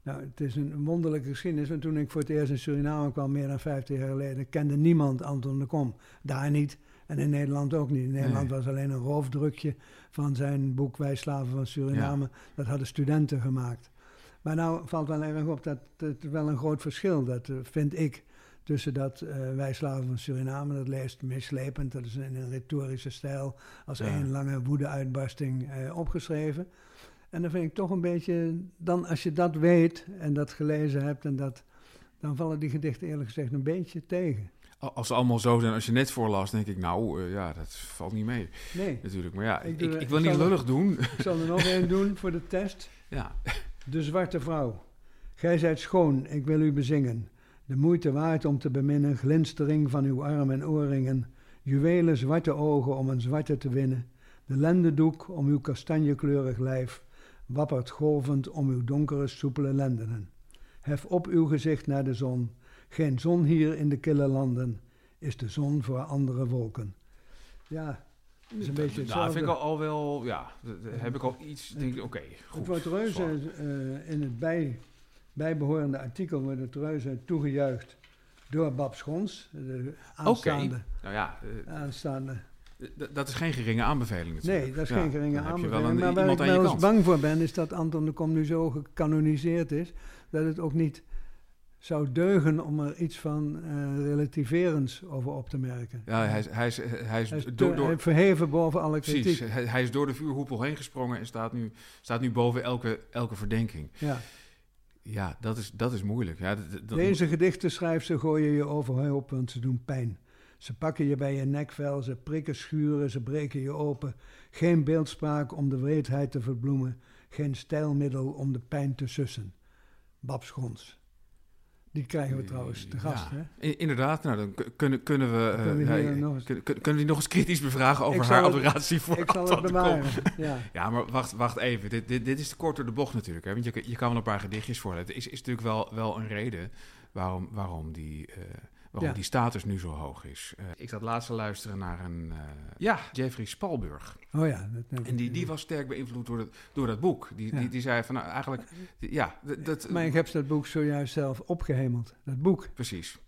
B: Nou, het is een wonderlijke geschiedenis, want toen ik voor het eerst in Suriname kwam, meer dan 50 jaar geleden, kende niemand Anton de Kom. Daar niet en in Nederland ook niet. In Nederland
A: Nee.
B: was alleen een roofdrukje van zijn boek Wij Slaven van Suriname. Dat hadden studenten gemaakt. Maar nou valt wel erg op dat het wel een groot verschil, dat eh, vind ik, tussen dat eh, Wij Slaven van Suriname, dat leest mislepend, dat is in een retorische stijl, als
A: Ja.
B: één lange woede-uitbarsting eh, opgeschreven. En dan vind ik toch een beetje, dan als je dat weet en dat gelezen hebt, en dat, dan vallen die gedichten eerlijk gezegd een beetje tegen.
A: Al- Als ze allemaal zo zijn, als je net voorlas, denk ik, nou, eh, ja, dat valt niet mee
B: Nee,
A: natuurlijk. Maar ja,
B: Ik
A: ik,
B: doe-
A: ik,
B: ik
A: wil niet lullig doen.
B: ik zal er nog [LAUGHS] één doen voor de test.
A: ja,
B: De zwarte vrouw. Gij zijt schoon, ik wil u bezingen. De moeite waard om te beminnen, glinstering van uw arm en oorringen. Juwelen zwarte ogen om een zwarte te winnen. De lendendoek om uw kastanjekleurig lijf. Wappert golvend om uw donkere, soepele lendenen. Hef op uw gezicht naar de zon. Geen zon hier in de kille landen. Is de zon voor andere wolken. Ja, dat is een beetje
A: nou,
B: hetzelfde.
A: vind ik al, al wel, ja, heb ik al iets, denk ik, oké, goed.
B: Het wordt reuze, eh, in het bij, bijbehorende artikel wordt het reuze toegejuicht door Bab Schons, de aanstaande.
A: Nou ja, eh,
B: aanstaande.
A: Dat is geen geringe aanbeveling natuurlijk.
B: Nee, dat is
A: Ja,
B: geen geringe aanbeveling.
A: een-
B: Maar waar ik wel eens bang voor ben, is dat Anton de Kom nu zo gecanoniseerd is, dat het ook niet zou deugen om er iets van eh, relativerends over op te merken.
A: Ja, hij is, hij is, hij is,
B: Hij is te-
A: door,
B: verheven boven alle kritiek.
A: precies, hij, hij is door de vuurhoepel heen gesprongen en staat nu, staat nu boven elke, elke verdenking.
B: Ja.
A: Ja, dat is, dat is moeilijk. Ja, dat, dat-
B: Deze gedichten schrijft ze gooien je overhoop, want ze doen pijn. Ze pakken je bij je nekvel, ze prikken schuren, ze breken je open. Geen beeldspraak om de wreedheid te verbloemen, geen stijlmiddel om de pijn te sussen. Bab Schons. Die krijgen we trouwens te gast,
A: Ja,
B: hè?
A: Inderdaad, nou, dan kunnen, kunnen we, eh,
B: Kunnen we eens-
A: kunnen we die nog eens kritisch bevragen over haar
B: het-
A: adoratie voor
B: Ik zal het bewaren. Ja. [LAUGHS]
A: Ja, maar wacht, wacht even. Dit, dit, dit is te kort door de bocht natuurlijk. Hè? Want je, je kan wel een paar gedichtjes voorlezen. Het is, is natuurlijk wel, wel een reden waarom, waarom, die, eh, waarom
B: Ja.
A: die status nu zo hoog is. Eh, ik zat laatst te luisteren naar een... eh, ja, Jeffrey Spalburg.
B: Oh ja. Dat,
A: En die, die was sterk beïnvloed door, dat door dat boek. Die,
B: Ja.
A: die, die zei van, nou, eigenlijk... Ja, dat... dat
B: Maar ik heb dat boek zojuist zelf opgehemeld. Dat boek.
A: Precies.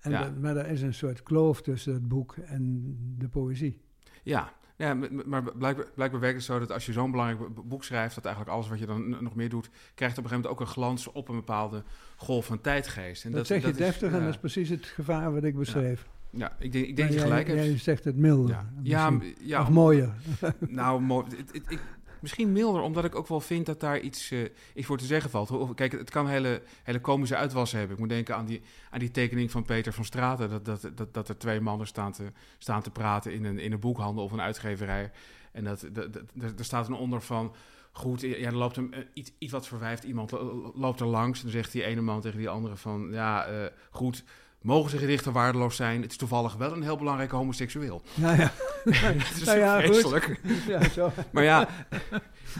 B: En
A: Ja.
B: dat- maar er is een soort kloof tussen het boek en de poëzie.
A: Ja, ja maar blijkbaar, blijkbaar werkt het zo dat als je zo'n belangrijk bo- boek schrijft, dat eigenlijk alles wat je dan nog meer doet, krijgt op een gegeven moment ook een glans op een bepaalde golf van tijdgeest. En
B: Dat, zeg je
A: is-
B: deftig en
A: ja,
B: dat is precies het gevaar wat ik beschreef.
A: Ja, ik denk, ik denk
B: Maar
A: je
B: jij-
A: gelijk hebt.
B: Jij zegt het milder.
A: ja, ja,
B: of mooier. [LAUGHS]
A: Nou, mooi. Ik, misschien milder, omdat ik ook wel vind dat daar iets, eh, iets voor te zeggen valt. Kijk, het kan hele, hele komische uitwassen hebben. Ik moet denken aan die, aan die tekening van Peter van Straten. Dat, dat, dat, dat er twee mannen staan te, staan te praten in een, in een boekhandel of een uitgeverij. En dat, dat, dat, er staat een onder van... Goed, ja, er loopt een, eh, iets, iets wat verwijfd iemand lo- loopt er langs. En dan zegt die ene man tegen die andere van... Ja, eh, goed, mogen zijn gedichten waardeloos zijn? Het is toevallig wel een heel belangrijke homoseksueel.
B: Ja, ja. [LAUGHS]
A: Het is
B: Nou ja, goed.
A: vreselijk.
B: ja, zo.
A: Maar ja,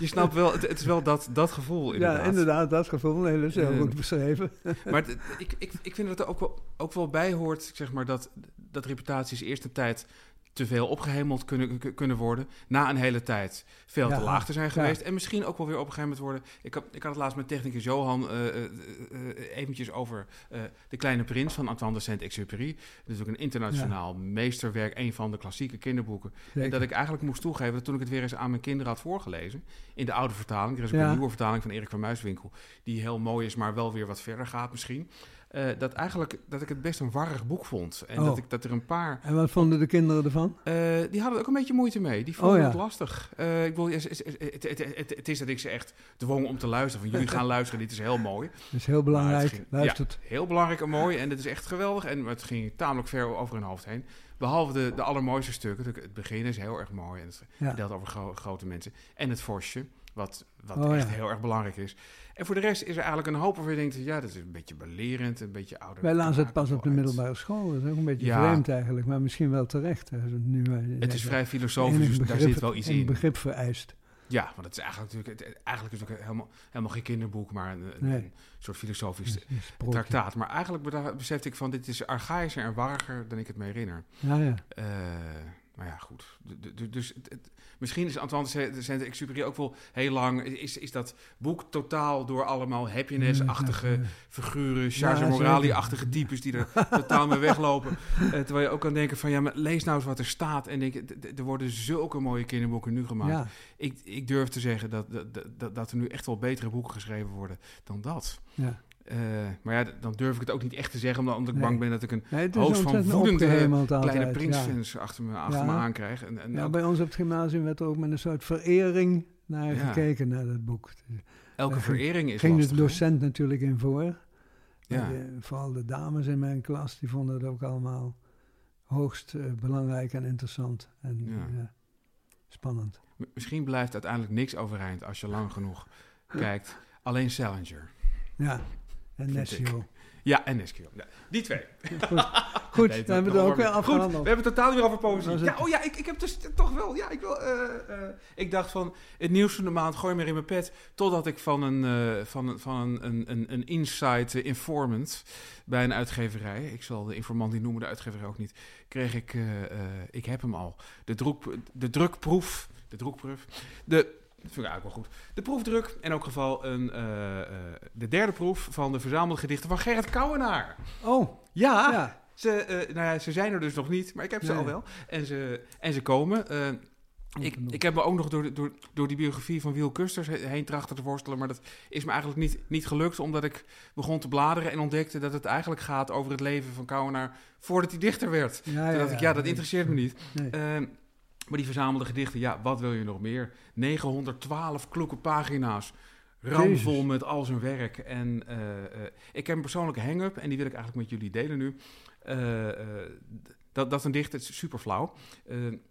A: je snapt wel, het, het is wel dat, dat gevoel inderdaad.
B: ja, inderdaad, dat gevoel. Nee, dat is heel goed beschreven. [LAUGHS]
A: Maar het- ik, ik, ik vind dat er ook wel, ook wel bij hoort, zeg maar, dat, dat reputaties eerst een tijd te veel opgehemeld kunnen, kunnen worden. Na een hele tijd veel
B: Ja,
A: te laag te zijn
B: ja.
A: geweest. En misschien ook wel weer opgehemeld worden. Ik had, ik had het laatst met technicus Johan eh, eventjes over De Kleine Prins van Antoine de Saint-Exupéry. Dat is ook een internationaal meesterwerk, een van de klassieke kinderboeken. En dat ik eigenlijk moest toegeven dat toen ik het weer eens aan mijn kinderen had voorgelezen, in de oude vertaling, er is ook een nieuwe vertaling van Erik van Muiswinkel, die heel mooi is, maar wel weer wat verder gaat misschien. Eh, dat eigenlijk dat ik het best een warrig boek vond. En
B: Oh.
A: dat, ik, dat er een paar.
B: En wat vonden de kinderen ervan?
A: eh, die hadden ook een beetje moeite mee. Die vonden
B: Oh, ja.
A: het lastig. Eh, ik bedoel, het, het, het, is dat ik ze echt dwong om te luisteren. Van jullie [LAUGHS] gaan luisteren, dit is heel mooi.
B: Dat is heel belangrijk.
A: het ging-
B: Luistert.
A: Ja, heel belangrijk en mooi. En het is echt geweldig. En het ging tamelijk ver over hun hoofd heen. Behalve de, de allermooiste stukken. Het- begin is heel erg mooi. En het
B: Ja.
A: vertelt over gro- grote mensen. En het vosje, wat, wat
B: Oh,
A: echt
B: ja.
A: heel erg belangrijk is. En voor de rest is er eigenlijk een hoop waarvan je denkt... ja, dat is een beetje belerend, een beetje ouder.
B: Wij lazen het pas op de middelbare school. Dat is ook een beetje
A: Ja.
B: vreemd eigenlijk, maar misschien wel terecht. Nu, eh,
A: Het is vrij filosofisch, dus daar zit wel iets
B: een
A: in.
B: begrip vereist.
A: Ja, want het is eigenlijk natuurlijk, het, eigenlijk is het ook helemaal, helemaal geen kinderboek, maar een, een-
B: Nee.
A: een soort filosofisch traktaat. Maar eigenlijk besefte ik van, dit is archaïscher en warriger dan ik het me herinner.
B: Ja, ja.
A: Eh, maar ja, goed. Du- du- du- Dus het- het- misschien is Antoine de Saint-Exupéry ook wel heel lang... Is, is dat boek totaal door allemaal happiness-achtige
B: Ja,
A: figuren... Charles Morali-achtige types die er [LAUGHS] totaal mee weglopen. Eh, terwijl je ook kan denken van... Ja, maar lees nou eens wat er staat. En denk, er worden zulke mooie kinderboeken nu gemaakt.
B: ja.
A: Ik, ik durf te zeggen dat, dat, dat, dat er nu echt wel betere boeken geschreven worden dan dat.
B: ja.
A: Eh, maar ja, dan durf ik het ook niet echt te zeggen... omdat, omdat ik
B: Nee.
A: bang ben dat ik een
B: Nee,
A: hoofd van woedende kleine
B: ja.
A: prinsfans achter me, achter
B: Ja.
A: me aankrijg. En, en
B: Ja, bij ons op het gymnasium werd er ook met een soort verering naar
A: Ja.
B: gekeken, naar dat boek.
A: elke
B: ging-
A: verering is
B: ging
A: lastig.
B: de
A: hè?
B: docent natuurlijk in voor.
A: Ja.
B: De- vooral de dames in mijn klas, die vonden het ook allemaal hoogst eh, belangrijk en interessant. En
A: Ja.
B: ja, spannend.
A: M- Misschien blijft uiteindelijk niks overeind als je lang genoeg [LAUGHS] kijkt. Alleen Salinger.
B: Ja, en Nessio.
A: Ja, en Nesquio. Ja, die twee.
B: Goed, Goed [LAUGHS]
A: Nee,
B: dan hebben we het ook weer
A: ik. Goed,
B: afgehandeld.
A: we hebben het totaal weer over poëzie.
B: Het-
A: Ja, oh ja, ik, ik heb dus toch wel... Ja, ik, wil, eh, eh, ik dacht van, het nieuws van de maand gooi maar in mijn pet. Totdat ik van een, eh, van van een, een, een, een inside eh, informant bij een uitgeverij... Ik zal de informant niet noemen, de uitgeverij ook niet. Kreeg ik, ik heb hem al, de, druk, de drukproef... De drukproef. De... Dat vind ik eigenlijk wel goed. De proefdruk. In elk geval een, eh, eh, de derde proef van de verzamelde gedichten van Gerrit Kouwenaar.
B: Oh,
A: Ja,
B: ja.
A: ze, eh, nou ja, ze zijn er dus nog niet, maar ik heb ze
B: Nee.
A: al wel. En ze, en ze komen. Eh, ik, ik heb me ook nog door, door, door die biografie van Wiel Kusters he- heen trachten te worstelen. Maar dat is me eigenlijk niet, niet gelukt, omdat ik begon te bladeren en ontdekte dat het eigenlijk gaat over het leven van Kouwenaar voordat hij dichter werd.
B: Ja,
A: dacht ik, ja, dat interesseert me niet.
B: Nee.
A: Ehm, maar die verzamelde gedichten, ja, wat wil je nog meer? 912 kloeke pagina's. Ramvol met al zijn werk. En eh, eh, ik heb een persoonlijke hang-up en die wil ik eigenlijk met jullie delen nu. Eh, dat, dat een dichter, het is super flauw,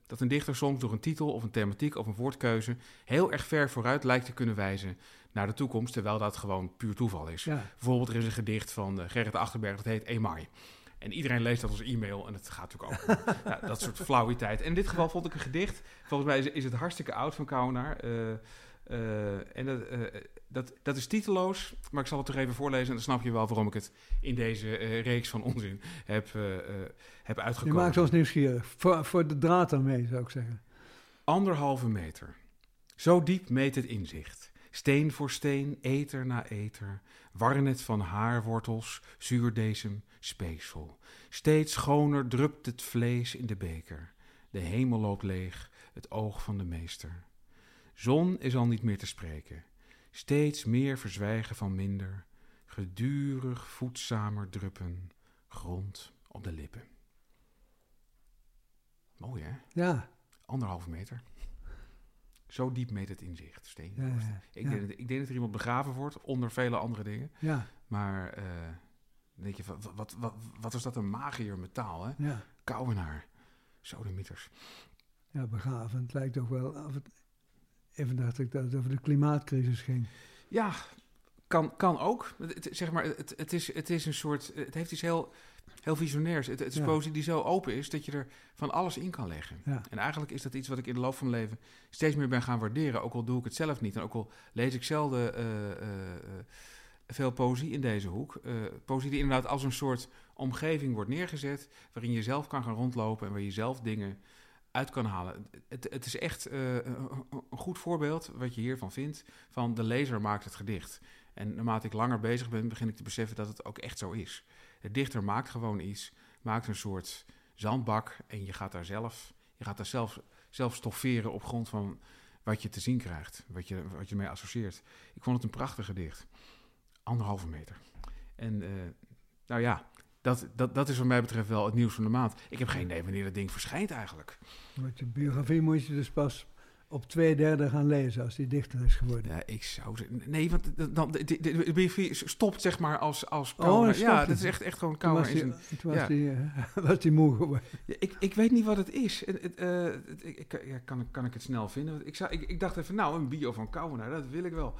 A: dat een dichter soms door een titel of een thematiek of een woordkeuze heel erg ver vooruit lijkt te kunnen wijzen naar de toekomst, terwijl dat gewoon puur toeval is.
B: Ja,
A: Bijvoorbeeld, er is een gedicht van Gerrit Achterberg, dat heet Emai. En iedereen leest dat als e-mail en het gaat natuurlijk ook om [LAUGHS] ja, dat soort flauwiteit. En in dit geval vond ik een gedicht, volgens mij is, is het hartstikke oud van Kouwenaar. eh, eh, en dat, eh, dat, dat is titeloos, maar ik zal het toch even voorlezen... en dan snap je wel waarom ik het in deze eh, reeks van onzin heb, heb
B: je
A: uitgekozen.
B: maakt ons nieuwsgierig. Voor, voor de draad ermee, zou ik zeggen.
A: Anderhalve meter. Zo diep meet het inzicht. Steen voor steen, eter na eter. Warnet van haarwortels, zuurdesem, speeksel. Steeds schoner drupt het vlees in de beker. De hemel loopt leeg, het oog van de meester. Zon is al niet meer te spreken. Steeds meer verzwijgen van minder. Gedurig voedzamer druppen. Grond op de lippen. Mooi hè?
B: Ja,
A: Anderhalve meter. Zo diep meet het inzicht. Steen.
B: ja.
A: Ik, denk, dat- ik denk dat er iemand begraven wordt, onder vele andere dingen.
B: ja,
A: Maar dan denk je, wat, wat, wat, wat is dat een magier metaal, hè?
B: ja.
A: Kouwenaar. Sodemieters.
B: ja, begaven. Het lijkt ook wel... Of het, even dacht ik dat het over de klimaatcrisis ging.
A: Ja, kan, kan ook. Het- zeg maar, het, het, is, het is een soort... Het heeft iets heel heel visionairs. Het, het is
B: Ja.
A: poëzie die zo open is dat je er van alles in kan leggen.
B: Ja.
A: En eigenlijk is dat iets wat ik in de loop van mijn leven steeds meer ben gaan waarderen. Ook al doe ik het zelf niet. En ook al lees ik zelden eh, veel poëzie in deze hoek. Eh, poëzie die inderdaad als een soort omgeving wordt neergezet. Waarin je zelf kan gaan rondlopen en waar je zelf dingen uit kan halen. Het, het is echt een een goed voorbeeld wat je hiervan vindt. Van de lezer maakt het gedicht. En naarmate ik langer bezig ben, begin ik te beseffen dat het ook echt zo is. De dichter maakt gewoon iets, maakt een soort zandbak en je gaat daar zelf, je gaat daar zelf, zelf stofferen op grond van wat je te zien krijgt, wat je, wat je mee associeert. Ik vond het een prachtig gedicht. Anderhalve meter. En eh, nou ja, dat, dat, dat is wat mij betreft wel het nieuws van de maand. Ik heb geen idee wanneer dat ding verschijnt eigenlijk.
B: Want je biografie moet je dus pas op twee derde gaan lezen als die dichter is geworden.
A: Ja, ik zou. Nee, want dan, de, de, de, de biografie stopt zeg maar als, als
B: Oh, dat
A: ja,
B: het.
A: dat is echt, echt gewoon
B: Toen was die,
A: is een-
B: toen was
A: ja.
B: die, eh, [LAUGHS] was die moe geworden.
A: Ja, ik, ik weet niet wat het is. En het, het- ik, ja, kan, ik- kan ik het snel vinden? Want Ik, zou, ik, ik dacht even, nou, een bio van Kouwenaar, dat wil ik wel.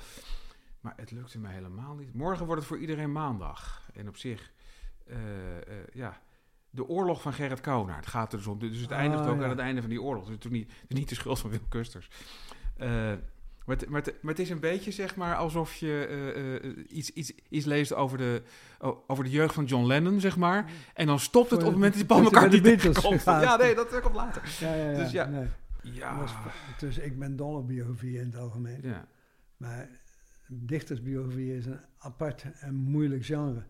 A: Maar het lukte mij helemaal niet. Morgen wordt het voor iedereen maandag. En op zich, eh, ja, de oorlog van Gerrit Kouwenaar. Het gaat er dus om. Dus het
B: Ah,
A: eindigt ook
B: ja.
A: aan het einde van die oorlog. Dus het is niet, niet de schuld van Wim Kusters. Eh, maar, het, maar, het, maar het is een beetje zeg maar alsof je eh, eh, iets, iets, iets leest over de, over de jeugd van John Lennon, zeg maar. En dan stopt het op het moment dat Paul McCartney komt. Ja, nee, dat komt later.
B: Ja, ja, ja.
A: Dus ja.
B: Nee.
A: Ja.
B: Dus ik ben dol op biografie in het algemeen.
A: ja.
B: Maar dichtersbiografie is een apart en moeilijk genre.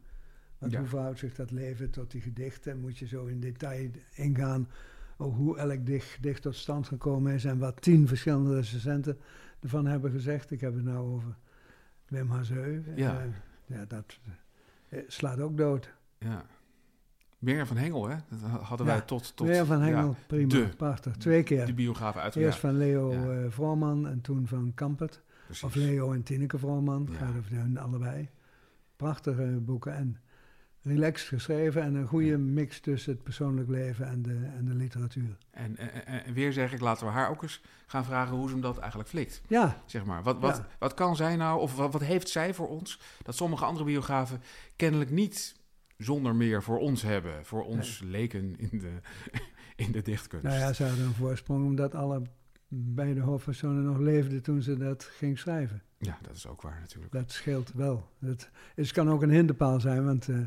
B: Want
A: Ja.
B: hoe verhoudt zich dat leven tot die gedichten? Moet je zo in detail ingaan over hoe elk dich- gedicht tot stand gekomen is en wat tien verschillende recensenten ervan hebben gezegd. Ik heb het nou over Wim Hazeu.
A: Ja.
B: Eh, ja, dat eh, slaat ook dood.
A: ja. Mirjam van Hengel, hè? Dat hadden wij
B: Ja.
A: tot... tot
B: Weer van Hengel,
A: ja,
B: prima,
A: de-
B: prachtig. Twee keer.
A: Die biografen uit.
B: Eerst van Leo
A: Ja.
B: eh, Vrooman en toen van Kampert.
A: precies.
B: Of Leo en Tineke Vrooman,
A: Ja.
B: gaat over hun allebei. Prachtige boeken en relaxed geschreven en een goede
A: Ja.
B: mix tussen het persoonlijk leven en de, en de literatuur.
A: En, en, en- en weer zeg ik, laten we haar ook eens gaan vragen hoe ze hem dat eigenlijk flikt.
B: Ja,
A: Zeg maar. Wat, wat,
B: Ja.
A: wat kan zij nou, of wat, wat heeft zij voor ons, dat sommige andere biografen kennelijk niet zonder meer voor ons hebben. Voor ons leken in de, [LAUGHS] in de dichtkunst.
B: nou ja, ze hadden een voorsprong omdat alle beide hoofdpersonen nog leefden toen ze dat ging schrijven.
A: Ja, dat is ook waar natuurlijk.
B: Dat scheelt wel. Het is, kan ook een hinderpaal zijn, want eh,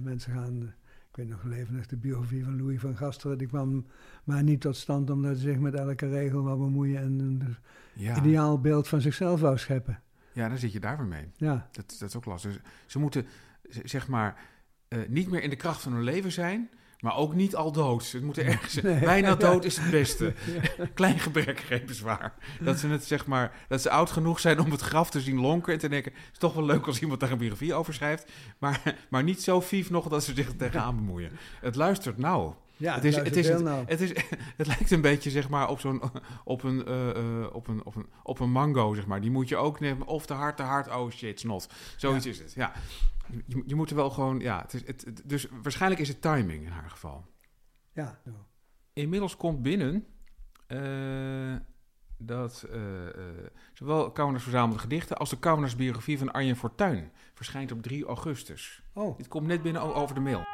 B: mensen gaan... ik weet nog levendig de biografie van Louis van Gasteren. Die kwam maar niet tot stand omdat hij zich met elke regel wou bemoeien... en een
A: Ja,
B: ideaal beeld van zichzelf wou scheppen.
A: ja, dan zit je daar weer mee.
B: Ja,
A: Dat, dat is ook lastig. Dus ze moeten, zeg maar, eh, niet meer in de kracht van hun leven zijn, maar ook niet al dood. Het moet ergens,
B: Nee.
A: bijna [LAUGHS] dood is het beste. [LAUGHS] Klein gebrek, bezwaar. Dat ze het, zeg maar, dat ze oud genoeg zijn om het graf te zien lonken en te denken, het is toch wel leuk als iemand daar een biografie over schrijft, maar, maar niet zo vief nog dat ze zich er tegenaan bemoeien. Het luistert nou.
B: Ja
A: Het is- het is het-
B: nou.
A: Het, is, [LAUGHS] het lijkt een beetje zeg maar, op, zo'n, op, een, eh, eh, op, een, op, een, op een mango. Zeg maar. Die moet je ook nemen. Of te hard, te hard. Oh shit, snot. Zoiets is het. Ja. Je, je moet er wel gewoon. Ja, het is, het, dus waarschijnlijk is het timing in haar geval.
B: Ja.
A: Inmiddels komt binnen eh, dat zowel Kauwers verzamelde gedichten als de Kauwers biografie van Arjen Fortuyn verschijnt op 3 augustus.
B: Oh,
A: Dit komt net binnen over de mail.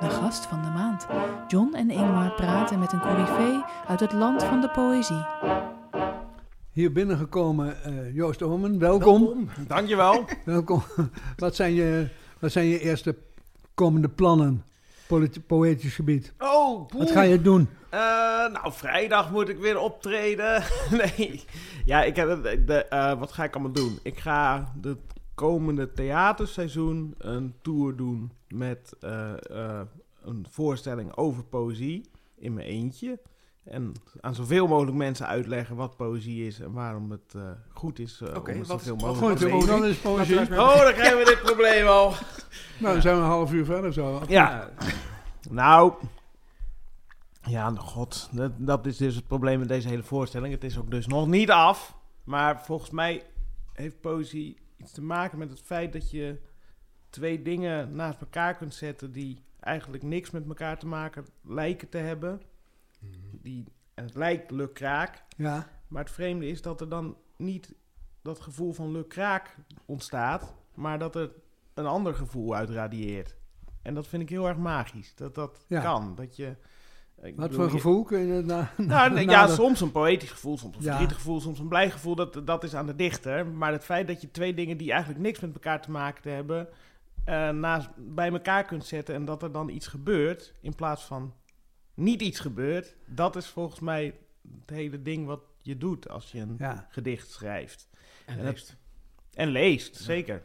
C: De gast van de maand. John en Ingmar praten met een coryfee uit het land van de poëzie.
B: hier binnengekomen eh, Joost Omen, welkom.
D: Dankjewel. [LAUGHS]
B: Welkom. wat, zijn je, wat zijn je eerste komende plannen? Poëtisch gebied.
D: Oh,
B: Wat ga je doen?
D: Eh, nou, vrijdag moet ik weer optreden. [LAUGHS] nee. Ja, ik heb, het- de, eh, wat ga ik allemaal doen? Ik ga het komende theaterseizoen een tour doen met eh, eh, een voorstelling over poëzie in mijn eentje. En aan zoveel mogelijk mensen uitleggen wat poëzie is en waarom het eh, goed is
A: Oké,
D: om het
A: wat-
D: zoveel mogelijk te lezen.
B: dan is poëzie.
D: Oh, dan krijgen we dit probleem al. [LAUGHS]
B: Nou, dan zijn we een half uur verder zo.
D: Ja. Nou, ja, god, dat, dat is dus het probleem met deze hele voorstelling. Het is ook dus nog niet af. Maar volgens mij heeft poëzie iets te maken met het feit dat je twee dingen naast elkaar kunt zetten die eigenlijk niks met elkaar te maken lijken te hebben. Die, en het lijkt lukraak,
B: Ja,
D: maar het vreemde is dat er dan niet dat gevoel van lukraak ontstaat, maar dat er een ander gevoel uit radieert. En dat vind ik heel erg magisch. Dat dat
B: Ja.
D: kan. Dat je... ik
B: Wat
D: bedoel,
B: voor gevoel kun je na,
D: Nou, ja,
B: de-
D: soms een poëtisch gevoel, soms een
B: Ja.
D: verdrietig gevoel, soms een blij gevoel. Dat, dat is aan de dichter. Maar het feit dat je twee dingen die eigenlijk niks met elkaar te maken hebben, eh, naast, bij elkaar kunt zetten en dat er dan iets gebeurt, in plaats van niet iets gebeurt, dat is volgens mij het hele ding wat je doet als je een
B: Ja,
D: gedicht schrijft.
A: En
D: En dat-
A: leest.
D: En leest, zeker.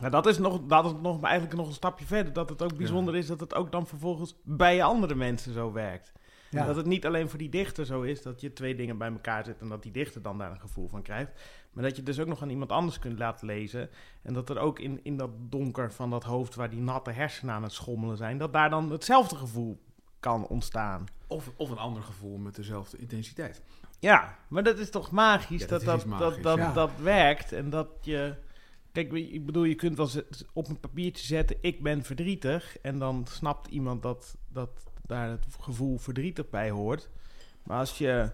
D: Maar dat is, nog, dat is nog, eigenlijk nog een stapje verder. Dat het ook bijzonder is dat het ook dan vervolgens bij andere mensen zo werkt.
B: ja.
D: Dat het niet alleen voor die dichter zo is dat je twee dingen bij elkaar zet en dat die dichter dan daar een gevoel van krijgt. Maar dat je dus ook nog aan iemand anders kunt laten lezen. En dat er ook in, in dat donker van dat hoofd waar die natte hersenen aan het schommelen zijn, dat daar dan hetzelfde gevoel kan ontstaan.
A: Of, of een ander gevoel met dezelfde intensiteit.
D: Ja, maar dat is toch magisch
A: Ja,
D: dat
A: dat
D: dat, dat,
A: magisch,
D: dat,
B: ja.
D: dat werkt en dat je... Kijk, ik bedoel, je kunt wel op een papiertje zetten, ik ben verdrietig. En dan snapt iemand dat, dat daar het gevoel verdrietig bij hoort. Maar als je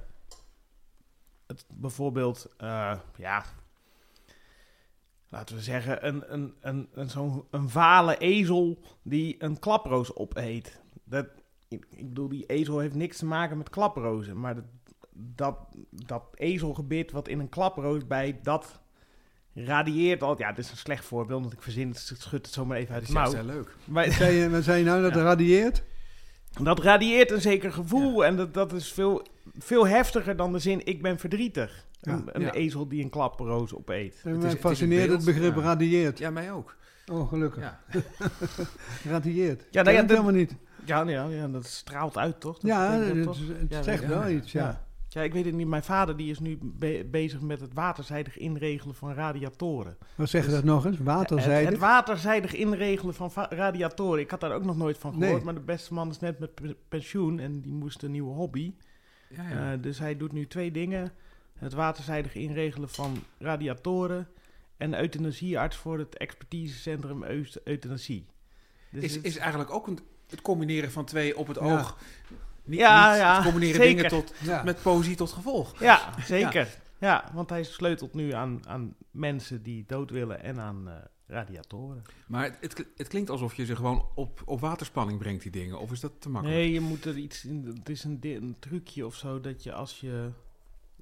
D: het bijvoorbeeld, eh, ja, laten we zeggen, een, een, een, een, zo'n een vale ezel die een klaproos opeet. Dat, ik, bedoel, die ezel heeft niks te maken met klaprozen. Maar dat, dat, dat ezelgebit wat in een klaproos bij dat radieert al. Ja, dit is een slecht voorbeeld, want ik verzin het, schud het zomaar even uit
A: Dat
D: de
A: is
D: mouw.
A: juist heel leuk.
D: Maar
B: Zei je, wat zei je nou, dat
D: Ja.
B: radieert?
D: dat radieert een zeker gevoel. En dat, dat is veel, veel heftiger dan de zin ik ben verdrietig.
B: Ja.
D: Een, een
A: Ja.
D: ezel die een klaproos opeet.
B: En
A: is-
B: mij
A: het is
B: fascineert
A: een
B: het
A: beeld,
B: begrip
A: ja.
B: radieert.
A: Ja, mij ook.
B: Oh, gelukkig.
A: Ja. [LAUGHS]
B: Radieert.
D: Ja, nou ja,
B: dat
D: dat-
B: helemaal niet.
D: Ja, ja, ja, dat straalt uit, toch? Dat
B: Ja, het,
D: toch?
B: het
D: Ja,
B: zegt
A: ja,
B: wel
A: ja.
B: iets, ja.
D: Ja. Ik weet het niet. Mijn vader die is nu be- bezig met het waterzijdig inregelen van radiatoren.
B: Wat zeg je
D: Dus-
B: dat nog eens?
D: Het,
B: Waterzijde?
D: het waterzijdig inregelen van va- radiatoren. Ik had daar ook nog nooit van gehoord.
B: Nee.
D: Maar de beste man is net met pe- pensioen en die moest een nieuwe hobby.
A: Ja, ja.
D: Eh, dus hij doet nu twee dingen. Het waterzijdig inregelen van radiatoren. En euthanasiearts voor het expertisecentrum euthanasie. Dus
A: is,
D: het-
A: is eigenlijk ook een, het combineren van twee op het
B: Ja.
A: oog. Niet,
D: Ja,
A: niet
D: ja,
A: combineren
D: zeker.
A: dingen tot,
B: Ja.
A: met poëzie tot gevolg.
D: Ja, zeker. Ja. want hij sleutelt nu aan, aan mensen die dood willen en aan eh, radiatoren.
A: Maar het, het, klinkt alsof je ze gewoon op, op waterspanning brengt, die dingen. Of is dat te makkelijk?
D: Nee, je moet er iets in. Het is een, een trucje of zo dat je als je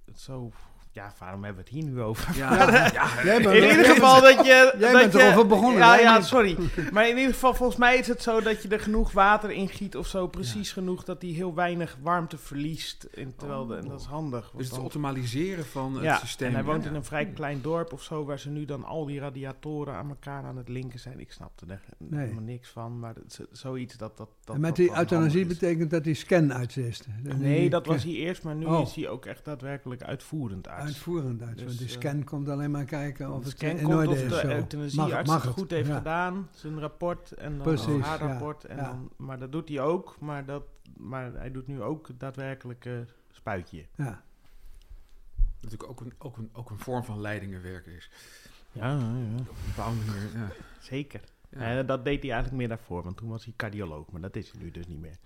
D: het zo. Ja, waarom hebben we het hier nu over?
A: Ja, [LAUGHS] ja.
B: Jij bent-
D: In ieder geval dat je. [LAUGHS]
B: Jij
D: dat
B: bent
D: je,
B: erover begonnen,
D: Ja, ja, sorry. [LAUGHS] Maar in ieder geval, volgens mij is het zo dat je er genoeg water in giet of zo. Precies genoeg dat hij heel weinig warmte verliest. In, terwijl de, en dat is handig.
A: Dus het
D: dan-
A: optimaliseren van het
D: ja,
A: systeem.
D: en hij woont
A: ja.
D: in een vrij klein dorp of zo, waar ze nu dan al die radiatoren aan elkaar aan het linken zijn. Ik snapte er
B: Nee.
D: helemaal niks van, maar zoiets dat dat. dat
B: En met
D: dat
B: die euthanasie betekent dat die scan uitzist.
D: Nee, dat was hij eerst, maar nu
B: Oh.
D: is hij ook echt daadwerkelijk uitvoerend arts.
B: Uitvoerend uit.
D: Dus, eh,
B: scan komt alleen maar kijken of
D: de
B: het
D: scan
B: in
D: komt
B: orde
D: of
B: is.
D: de euthanasiearts
B: mag
D: het goed heeft
B: ja.
D: gedaan, zijn rapport en dan
B: Precies,
D: haar
B: ja,
D: rapport. En
B: ja.
D: dan, maar dat doet hij ook, maar, dat, maar hij doet nu ook het daadwerkelijke spuitje.
B: Ja.
A: natuurlijk ook een, ook, een, ook een vorm van leidingenwerk is.
D: Ja, ja,
A: Op een bepaalde manier. Ja.
D: zeker.
A: Ja.
D: En dat deed hij eigenlijk meer daarvoor, want toen was hij cardioloog, maar dat is hij nu dus niet meer.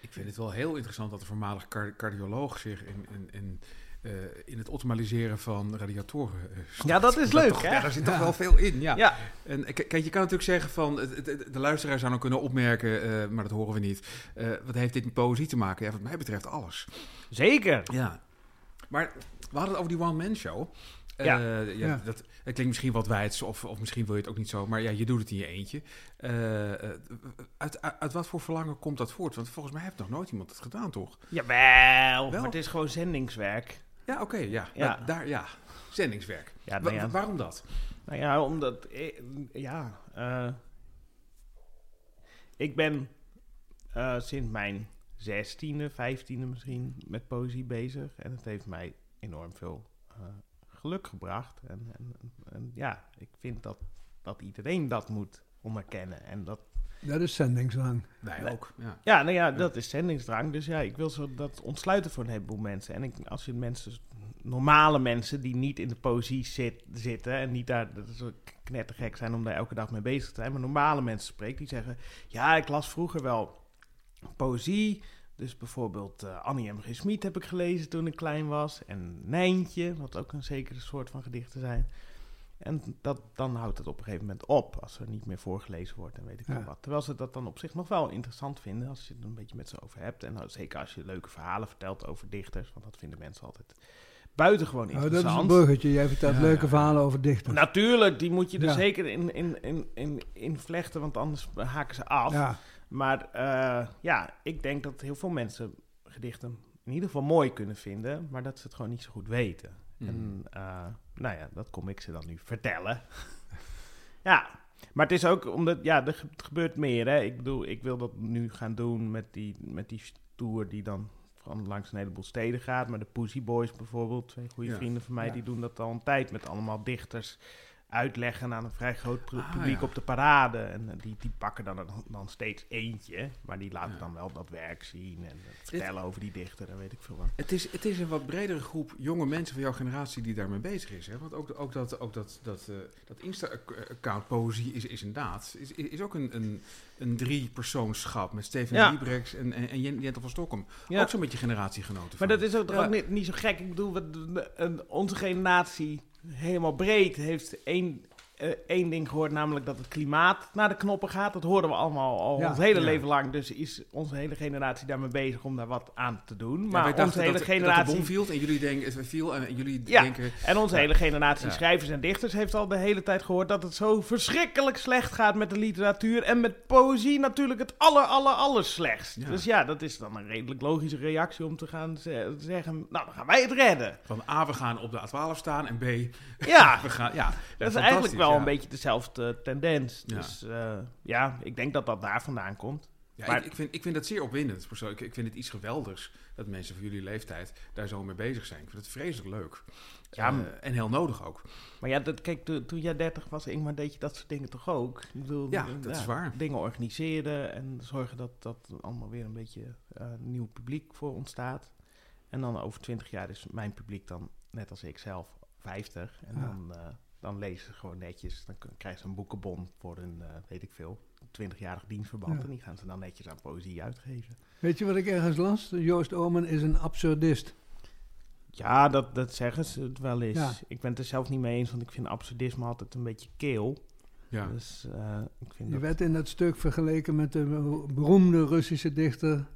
A: Ik vind het wel heel interessant dat de voormalig car- cardioloog zich in, in, in, eh, in het optimaliseren van radiatoren. eh.
D: Ja, dat is leuk,
A: toch-
D: hè?
A: Ja, daar zit
B: Ja.
A: toch wel veel in. Ja.
D: Ja,
A: En k- kijk, je kan natuurlijk zeggen van, het- het- het- de luisteraar zou nou kunnen opmerken, eh, maar dat horen we niet. eh, wat heeft dit met poëzie te maken? Ja, wat mij betreft alles.
D: zeker.
A: Ja. Maar we hadden het over die one-man show. Eh,
D: Ja.
A: ja,
B: Ja.
A: Dat, dat klinkt misschien wat wijds, of, of misschien wil je het ook niet zo. Maar ja, je doet het in je eentje. Eh, eh, uit, uit, uit wat voor verlangen komt dat voort? Want volgens mij heeft nog nooit iemand het gedaan, toch?
D: Jawel,
A: Wel?
D: maar het is gewoon zendingswerk.
A: Ja, oké, ja.
D: Ja.
A: Daar, ja. Zendingswerk.
D: Ja,
A: Wa-
D: ja.
A: waarom dat?
D: Nou ja, omdat... Ja, eh, ik ben eh, sinds mijn zestiende, vijftiende misschien met poëzie bezig. En het heeft mij enorm veel eh, geluk gebracht. En, en, en ja, ik vind dat, dat iedereen dat moet onderkennen. En dat,
B: Dat is zendingsdrang.
A: Wij ook. Ja.
D: ja, nou ja, dat is zendingsdrang. Dus ja, ik wil zo dat ontsluiten voor een heleboel mensen. En ik, als je mensen, normale mensen die niet in de poëzie zit, zitten en niet daar dat is ook knettergek zijn om daar elke dag mee bezig te zijn, maar normale mensen spreekt die zeggen: Ja, ik las vroeger wel poëzie. Dus bijvoorbeeld eh, Annie M. G. Schmid heb ik gelezen toen ik klein was. En Nijntje, wat ook een zekere soort van gedichten zijn. En dat, dan houdt het op een gegeven moment op als er niet meer voorgelezen wordt en weet ik
B: Ja.
D: wat. Terwijl ze dat dan op zich nog wel interessant vinden als je het een beetje met ze over hebt. En nou, zeker als je leuke verhalen vertelt over dichters, want dat vinden mensen altijd buitengewoon
B: Nou, dat is
D: interessant.
B: een bruggetje. Jij vertelt
A: Ja,
B: leuke
A: ja.
B: verhalen over dichters.
D: Natuurlijk, die moet je er
B: Ja.
D: zeker in, in, in, in, in vlechten, want anders haken ze af.
B: ja.
D: Maar eh, ja, ik denk dat heel veel mensen gedichten in ieder geval mooi kunnen vinden, maar dat ze het gewoon niet zo goed weten.
A: Mm.
D: En eh, nou ja, dat kom ik ze dan nu vertellen. [LAUGHS] ja, maar het is ook omdat, ja, er gebeurt meer. Hè? Ik bedoel, ik wil dat nu gaan doen met die, met die tour die dan van langs een heleboel steden gaat. Maar de Pussy Boys bijvoorbeeld, twee goede
A: Ja.
D: vrienden van mij,
B: Ja.
D: die doen dat al een tijd met allemaal dichters uitleggen aan een vrij groot
A: Ah,
D: publiek
A: ja.
D: op de parade. En eh, die, die pakken dan, dan- dan steeds eentje, maar die laten
A: Ja.
D: dan wel dat werk zien en vertellen over die dichter en weet ik veel wat.
A: Het is, het is een wat bredere groep jonge mensen van jouw generatie die daarmee bezig is. Hè? Want ook, ook dat, ook dat, dat, eh, dat Insta-account Poëzie is, is inderdaad is, is ook een, een, een drie-persoonschap met Steven
D: Ja.
A: Liebrechts en, en, en Jentel van Stokkem.
D: Ja.
A: Ook zo'n beetje generatiegenoten.
D: Maar dat is ook ook niet, niet zo gek. Ik bedoel, we- onze generatie helemaal breed heeft één, één ding gehoord, namelijk dat het klimaat naar de knoppen gaat. Dat hoorden we allemaal al
B: Ja.
D: ons hele
A: Ja.
D: leven lang. Dus is onze hele generatie daarmee bezig om daar wat aan te doen.
A: Ja,
D: maar
A: wij
D: onze hele
A: dat, dat de
D: generatie...
A: bom viel en jullie denken het viel en jullie
D: Ja.
A: denken...
D: En onze
A: Ja.
D: hele generatie
A: Ja.
D: schrijvers en dichters heeft al de hele tijd gehoord dat het zo verschrikkelijk slecht gaat met de literatuur. En met poëzie natuurlijk het aller, aller, aller slechtst.
A: Ja.
D: Dus ja, dat is dan een redelijk logische reactie om te gaan ze- zeggen, nou dan gaan wij het redden.
A: Van A, we gaan op de A12 staan en B,
D: Ja, [LAUGHS]
A: we gaan... Ja,
D: dat is eigenlijk wel
A: ja.
D: een beetje dezelfde tendens.
A: Ja.
D: Dus eh, ja, ik denk dat dat daar vandaan komt.
A: Ja,
D: Maar-
A: ik, ik, vind, ik vind dat zeer opwindend. persoonlijk. Ik, vind het iets geweldigs dat mensen van jullie leeftijd daar zo mee bezig zijn. Ik vind het vreselijk leuk.
D: Ja,
A: Eh, en heel nodig ook.
D: Maar ja, dat, kijk, to- toen jij 30 was, Ingmar, deed je dat soort dingen toch ook? Ik bedoel,
A: Ja,
D: eh,
A: dat is waar.
D: Dingen organiseren en zorgen dat dat allemaal weer een beetje eh, nieuw publiek voor ontstaat. En dan over 20 jaar is mijn publiek dan, net als ik zelf, 50. En
B: Ja.
D: dan, dan lezen ze gewoon netjes. Dan krijgen ze een boekenbon voor een, eh, weet ik veel, 20-jarig dienstverband.
B: Ja.
D: En die gaan ze dan netjes aan poëzie uitgeven.
B: Weet je wat ik ergens las? Joost Omen is een absurdist.
D: Ja, dat, dat zeggen ze het wel eens.
B: Ja.
D: Ik ben het er zelf niet mee eens, want ik vind absurdisme altijd een beetje keel.
A: Ja.
D: Dus eh, ik vind dat...
B: werd in dat stuk vergeleken met de beroemde Russische dichter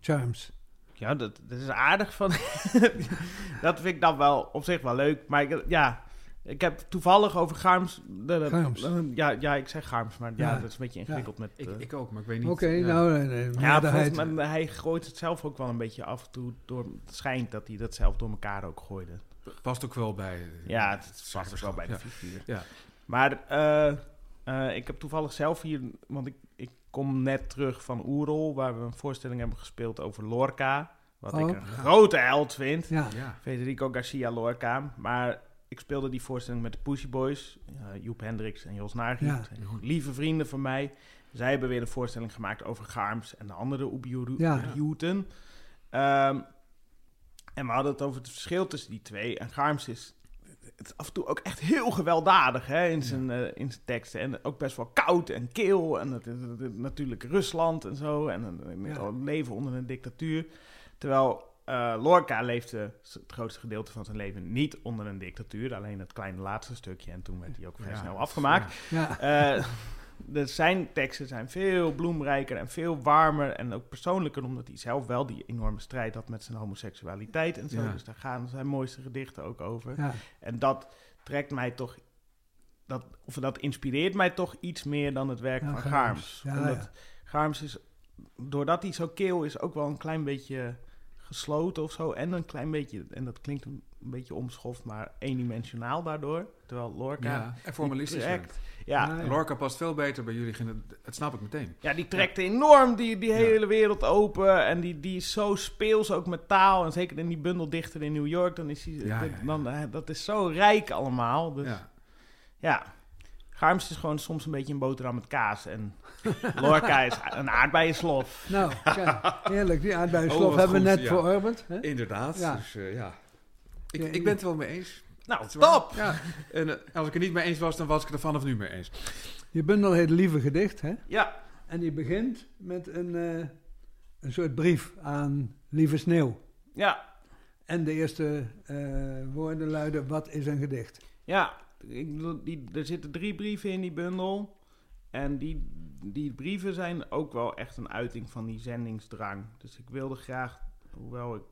B: Charms.
D: Ja, dat, dat is aardig van. [LAUGHS] dat vind ik dan wel op zich wel leuk. Maar ik, ja, ik heb toevallig over Garms. de- de-
B: Garms.
D: Ja, ja, ik zeg Garms, maar ja,
B: Ja.
D: dat is een beetje ingewikkeld met.
A: Ik,
D: eh,
A: ik ook, maar ik weet niet...
B: Oké,
A: ja.
B: nou, nee, nee,
D: ja, mij, hij gooit het zelf ook wel een beetje af en toe. Door, het schijnt dat hij dat zelf door elkaar ook gooide.
A: Past ook wel bij... eh,
D: Ja, het past ook wel bij de figuur.
A: Ja.
D: Maar eh, eh, ik heb toevallig zelf hier, want ik, ik kom net terug van Oerol, waar we een voorstelling hebben gespeeld over Lorca. Wat
B: Oh.
D: ik een grote held vind.
B: Ja,
A: Ja.
D: Federico Garcia Lorca. Maar ik speelde die voorstelling met de Pussy Boys. eh, Joep Hendricks en Jos Nagy.
B: Ja.
D: Lieve vrienden van mij. Zij hebben weer een voorstelling gemaakt over Garms en de andere Oebiuru-
B: Ja.
D: Oebiuten. Ehm, en we hadden het over het verschil tussen die twee. En Garms is, het is af en toe ook echt heel gewelddadig hè, in, zijn, eh, in zijn teksten. En ook best wel koud en kil. En het, het- het- natuurlijk Rusland en zo. En, een
B: Ja.
D: leven onder een dictatuur. Terwijl eh, Lorca leefde het grootste gedeelte van zijn leven niet onder een dictatuur. Alleen het kleine laatste stukje. En toen werd hij ook vrij
A: Ja,
D: snel afgemaakt.
B: ja.
D: Eh, de, zijn teksten zijn veel bloemrijker en veel warmer. En ook persoonlijker, omdat hij zelf wel die enorme strijd had met zijn homoseksualiteit en zo.
A: Ja.
D: Dus daar gaan zijn mooiste gedichten ook over.
B: ja.
D: En dat trekt mij toch. Dat, of dat inspireert mij toch iets meer dan het werk
B: Ja,
D: van
B: Garms.
D: Garms. Omdat is, doordat hij zo keel is, ook wel een klein beetje gesloten of zo. En een klein beetje, en dat klinkt een beetje omschoft, maar eendimensionaal daardoor. Terwijl Lorca.
A: Ja, en formalistisch.
D: trekt.
B: Ja,
A: Lorca past veel beter bij jullie. Dat snap ik meteen.
D: ja, die trekt enorm die, die
A: Ja.
D: hele wereld open. En die, die is zo speels ook met taal. En zeker in die bundel dichter in New York. Dan is die. Dan, eh, dat is zo rijk allemaal. Dus ja. Garms is gewoon soms een beetje een boterham met kaas. En Lorca is een aardbeienslof.
B: Nou, kijk, heerlijk. Die
A: Oh,
B: aardbeienslof
A: wat
B: hebben we net
A: ja.
B: verorberd. Hè?
A: Inderdaad.
B: Ja.
A: Dus eh, ja. Ik,
B: Ja,
A: ik ben het er wel mee eens.
D: Nou,
A: Het
D: top!
A: Ja. En eh, als ik er niet mee eens was, dan was ik er vanaf nu mee eens.
B: Je bundel heet Lieve Gedicht, hè?
D: Ja,
B: En die begint met een, eh, een soort brief aan Lieve Sneeuw.
D: ja,
B: En de eerste eh, woorden luiden, wat is een gedicht?
D: ja. Ik, bedoel, die, er zitten drie brieven in die bundel. En die, die brieven zijn ook wel echt een uiting van die zendingsdrang. Dus ik wilde graag, hoewel ik,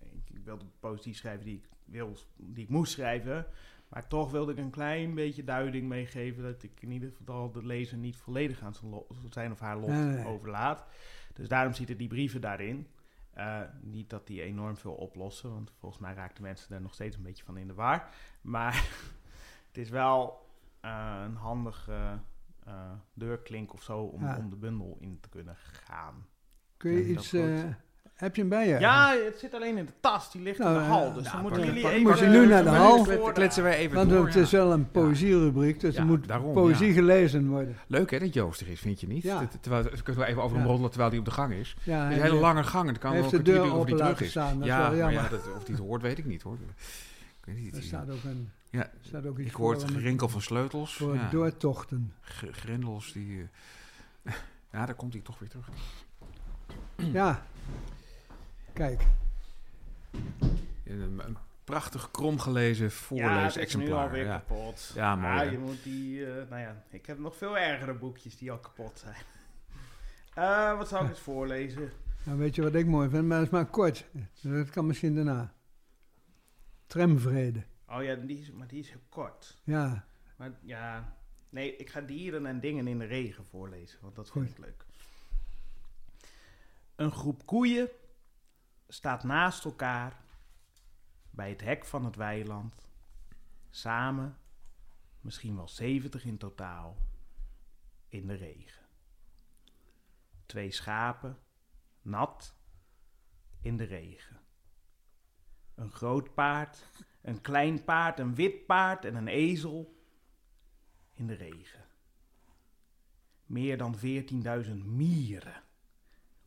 D: ik, ik wilde poëzie schrijven die ik, wil, die ik moest schrijven. Maar toch wilde ik een klein beetje duiding meegeven dat ik in ieder geval de lezer niet volledig aan zijn, zijn of haar lot
B: Nee,
D: overlaat. Dus daarom zitten die brieven daarin. Eh, niet dat die enorm veel oplossen, want volgens mij raakten mensen er nog steeds een beetje van in de war. Maar het is wel eh, een handige eh, deurklink of zo om,
B: Ja.
D: om de bundel in te kunnen gaan.
B: Kun je iets... eh, heb je hem bij je?
D: Ja, het zit alleen in de tas, die ligt
B: Nou,
D: in de hal. Dus
A: nou,
D: dan moeten
A: pak-
D: jullie even...
B: moet je nu naar de hal?
A: Kletsen wij even
B: Want
A: door.
B: het
A: ja.
B: is wel een poëzierubriek, dus
A: Ja,
B: er moet
A: daarom,
B: poëzie
A: ja.
B: gelezen worden.
A: Leuk hè, dat Joost er is, vind je niet?
B: Ja.
A: Dat- Terwijl, we kunnen wel even over hem
B: Ja.
A: roddelen terwijl hij op de gang is.
B: Ja,
A: Het is een hele lange gang. en Dan kan wel
B: heeft
A: een kwartier of die
B: open
A: terug is.
B: staan, dat is
A: ja,
B: wel
A: maar ja,
B: jammer.
A: dat, of hij het hoort, weet ik niet hoor. Ik weet niet.
B: Er staat ook, een,
A: Ja,
B: staat ook iets
A: ik hoor het gerinkel van sleutels.
B: voor
A: ja.
B: doortochten.
A: G- grendels die... eh, [LAUGHS] ja, daar komt hij toch weer terug.
B: Ja. Kijk,
A: Een, een prachtig krom gelezen
D: Ja, het is nu
A: voorleesexemplaar.
D: alweer
A: Ja,
D: kapot.
A: Ja, mooi,
D: Ah,
A: hè?
D: je moet die, eh, nou ja, ik heb nog veel ergere boekjes die al kapot zijn. [LAUGHS] Eh, wat zou ik eens voorlezen?
B: nou weet je wat ik mooi vind, maar dat is maar kort. Dat kan misschien daarna. Tramvrede.
D: Oh ja, die is, maar die is heel kort.
B: Ja,
D: Maar ja, nee, ik ga dieren en dingen in de regen voorlezen, want dat vind ik leuk. Een groep koeien staat naast elkaar bij het hek van het weiland. Samen, misschien wel 70 in totaal, in de regen. Twee schapen, nat, in de regen. Een groot paard, een klein paard, een wit paard en een ezel in de regen. Meer dan 14.000 mieren.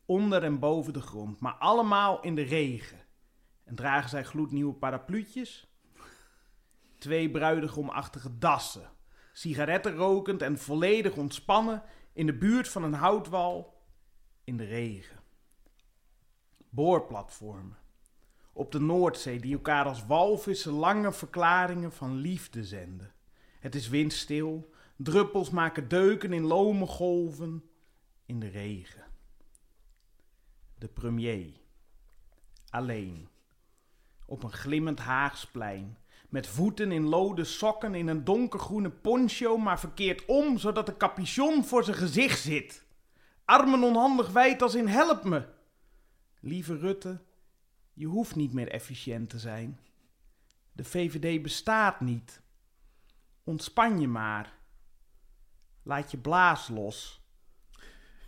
D: Onder en boven de grond, maar allemaal in de regen. En dragen zij gloednieuwe parapluutjes? Twee bruidegomachtige dassen. Sigaretten rokend en volledig ontspannen in de buurt van een houtwal in de regen. Boorplatformen. Op de Noordzee die elkaar als walvissen lange verklaringen van liefde zenden. Het is windstil, druppels maken deuken in lome golven in de regen. De premier, alleen, op een glimmend Haagsplein, met voeten in lode sokken in een donkergroene poncho, maar verkeerd om, zodat de capuchon voor zijn gezicht zit. Armen onhandig wijd als in help me. Lieve Rutte, je hoeft niet meer efficiënt te zijn. De VVD bestaat niet. Ontspan je maar. Laat je blaas los.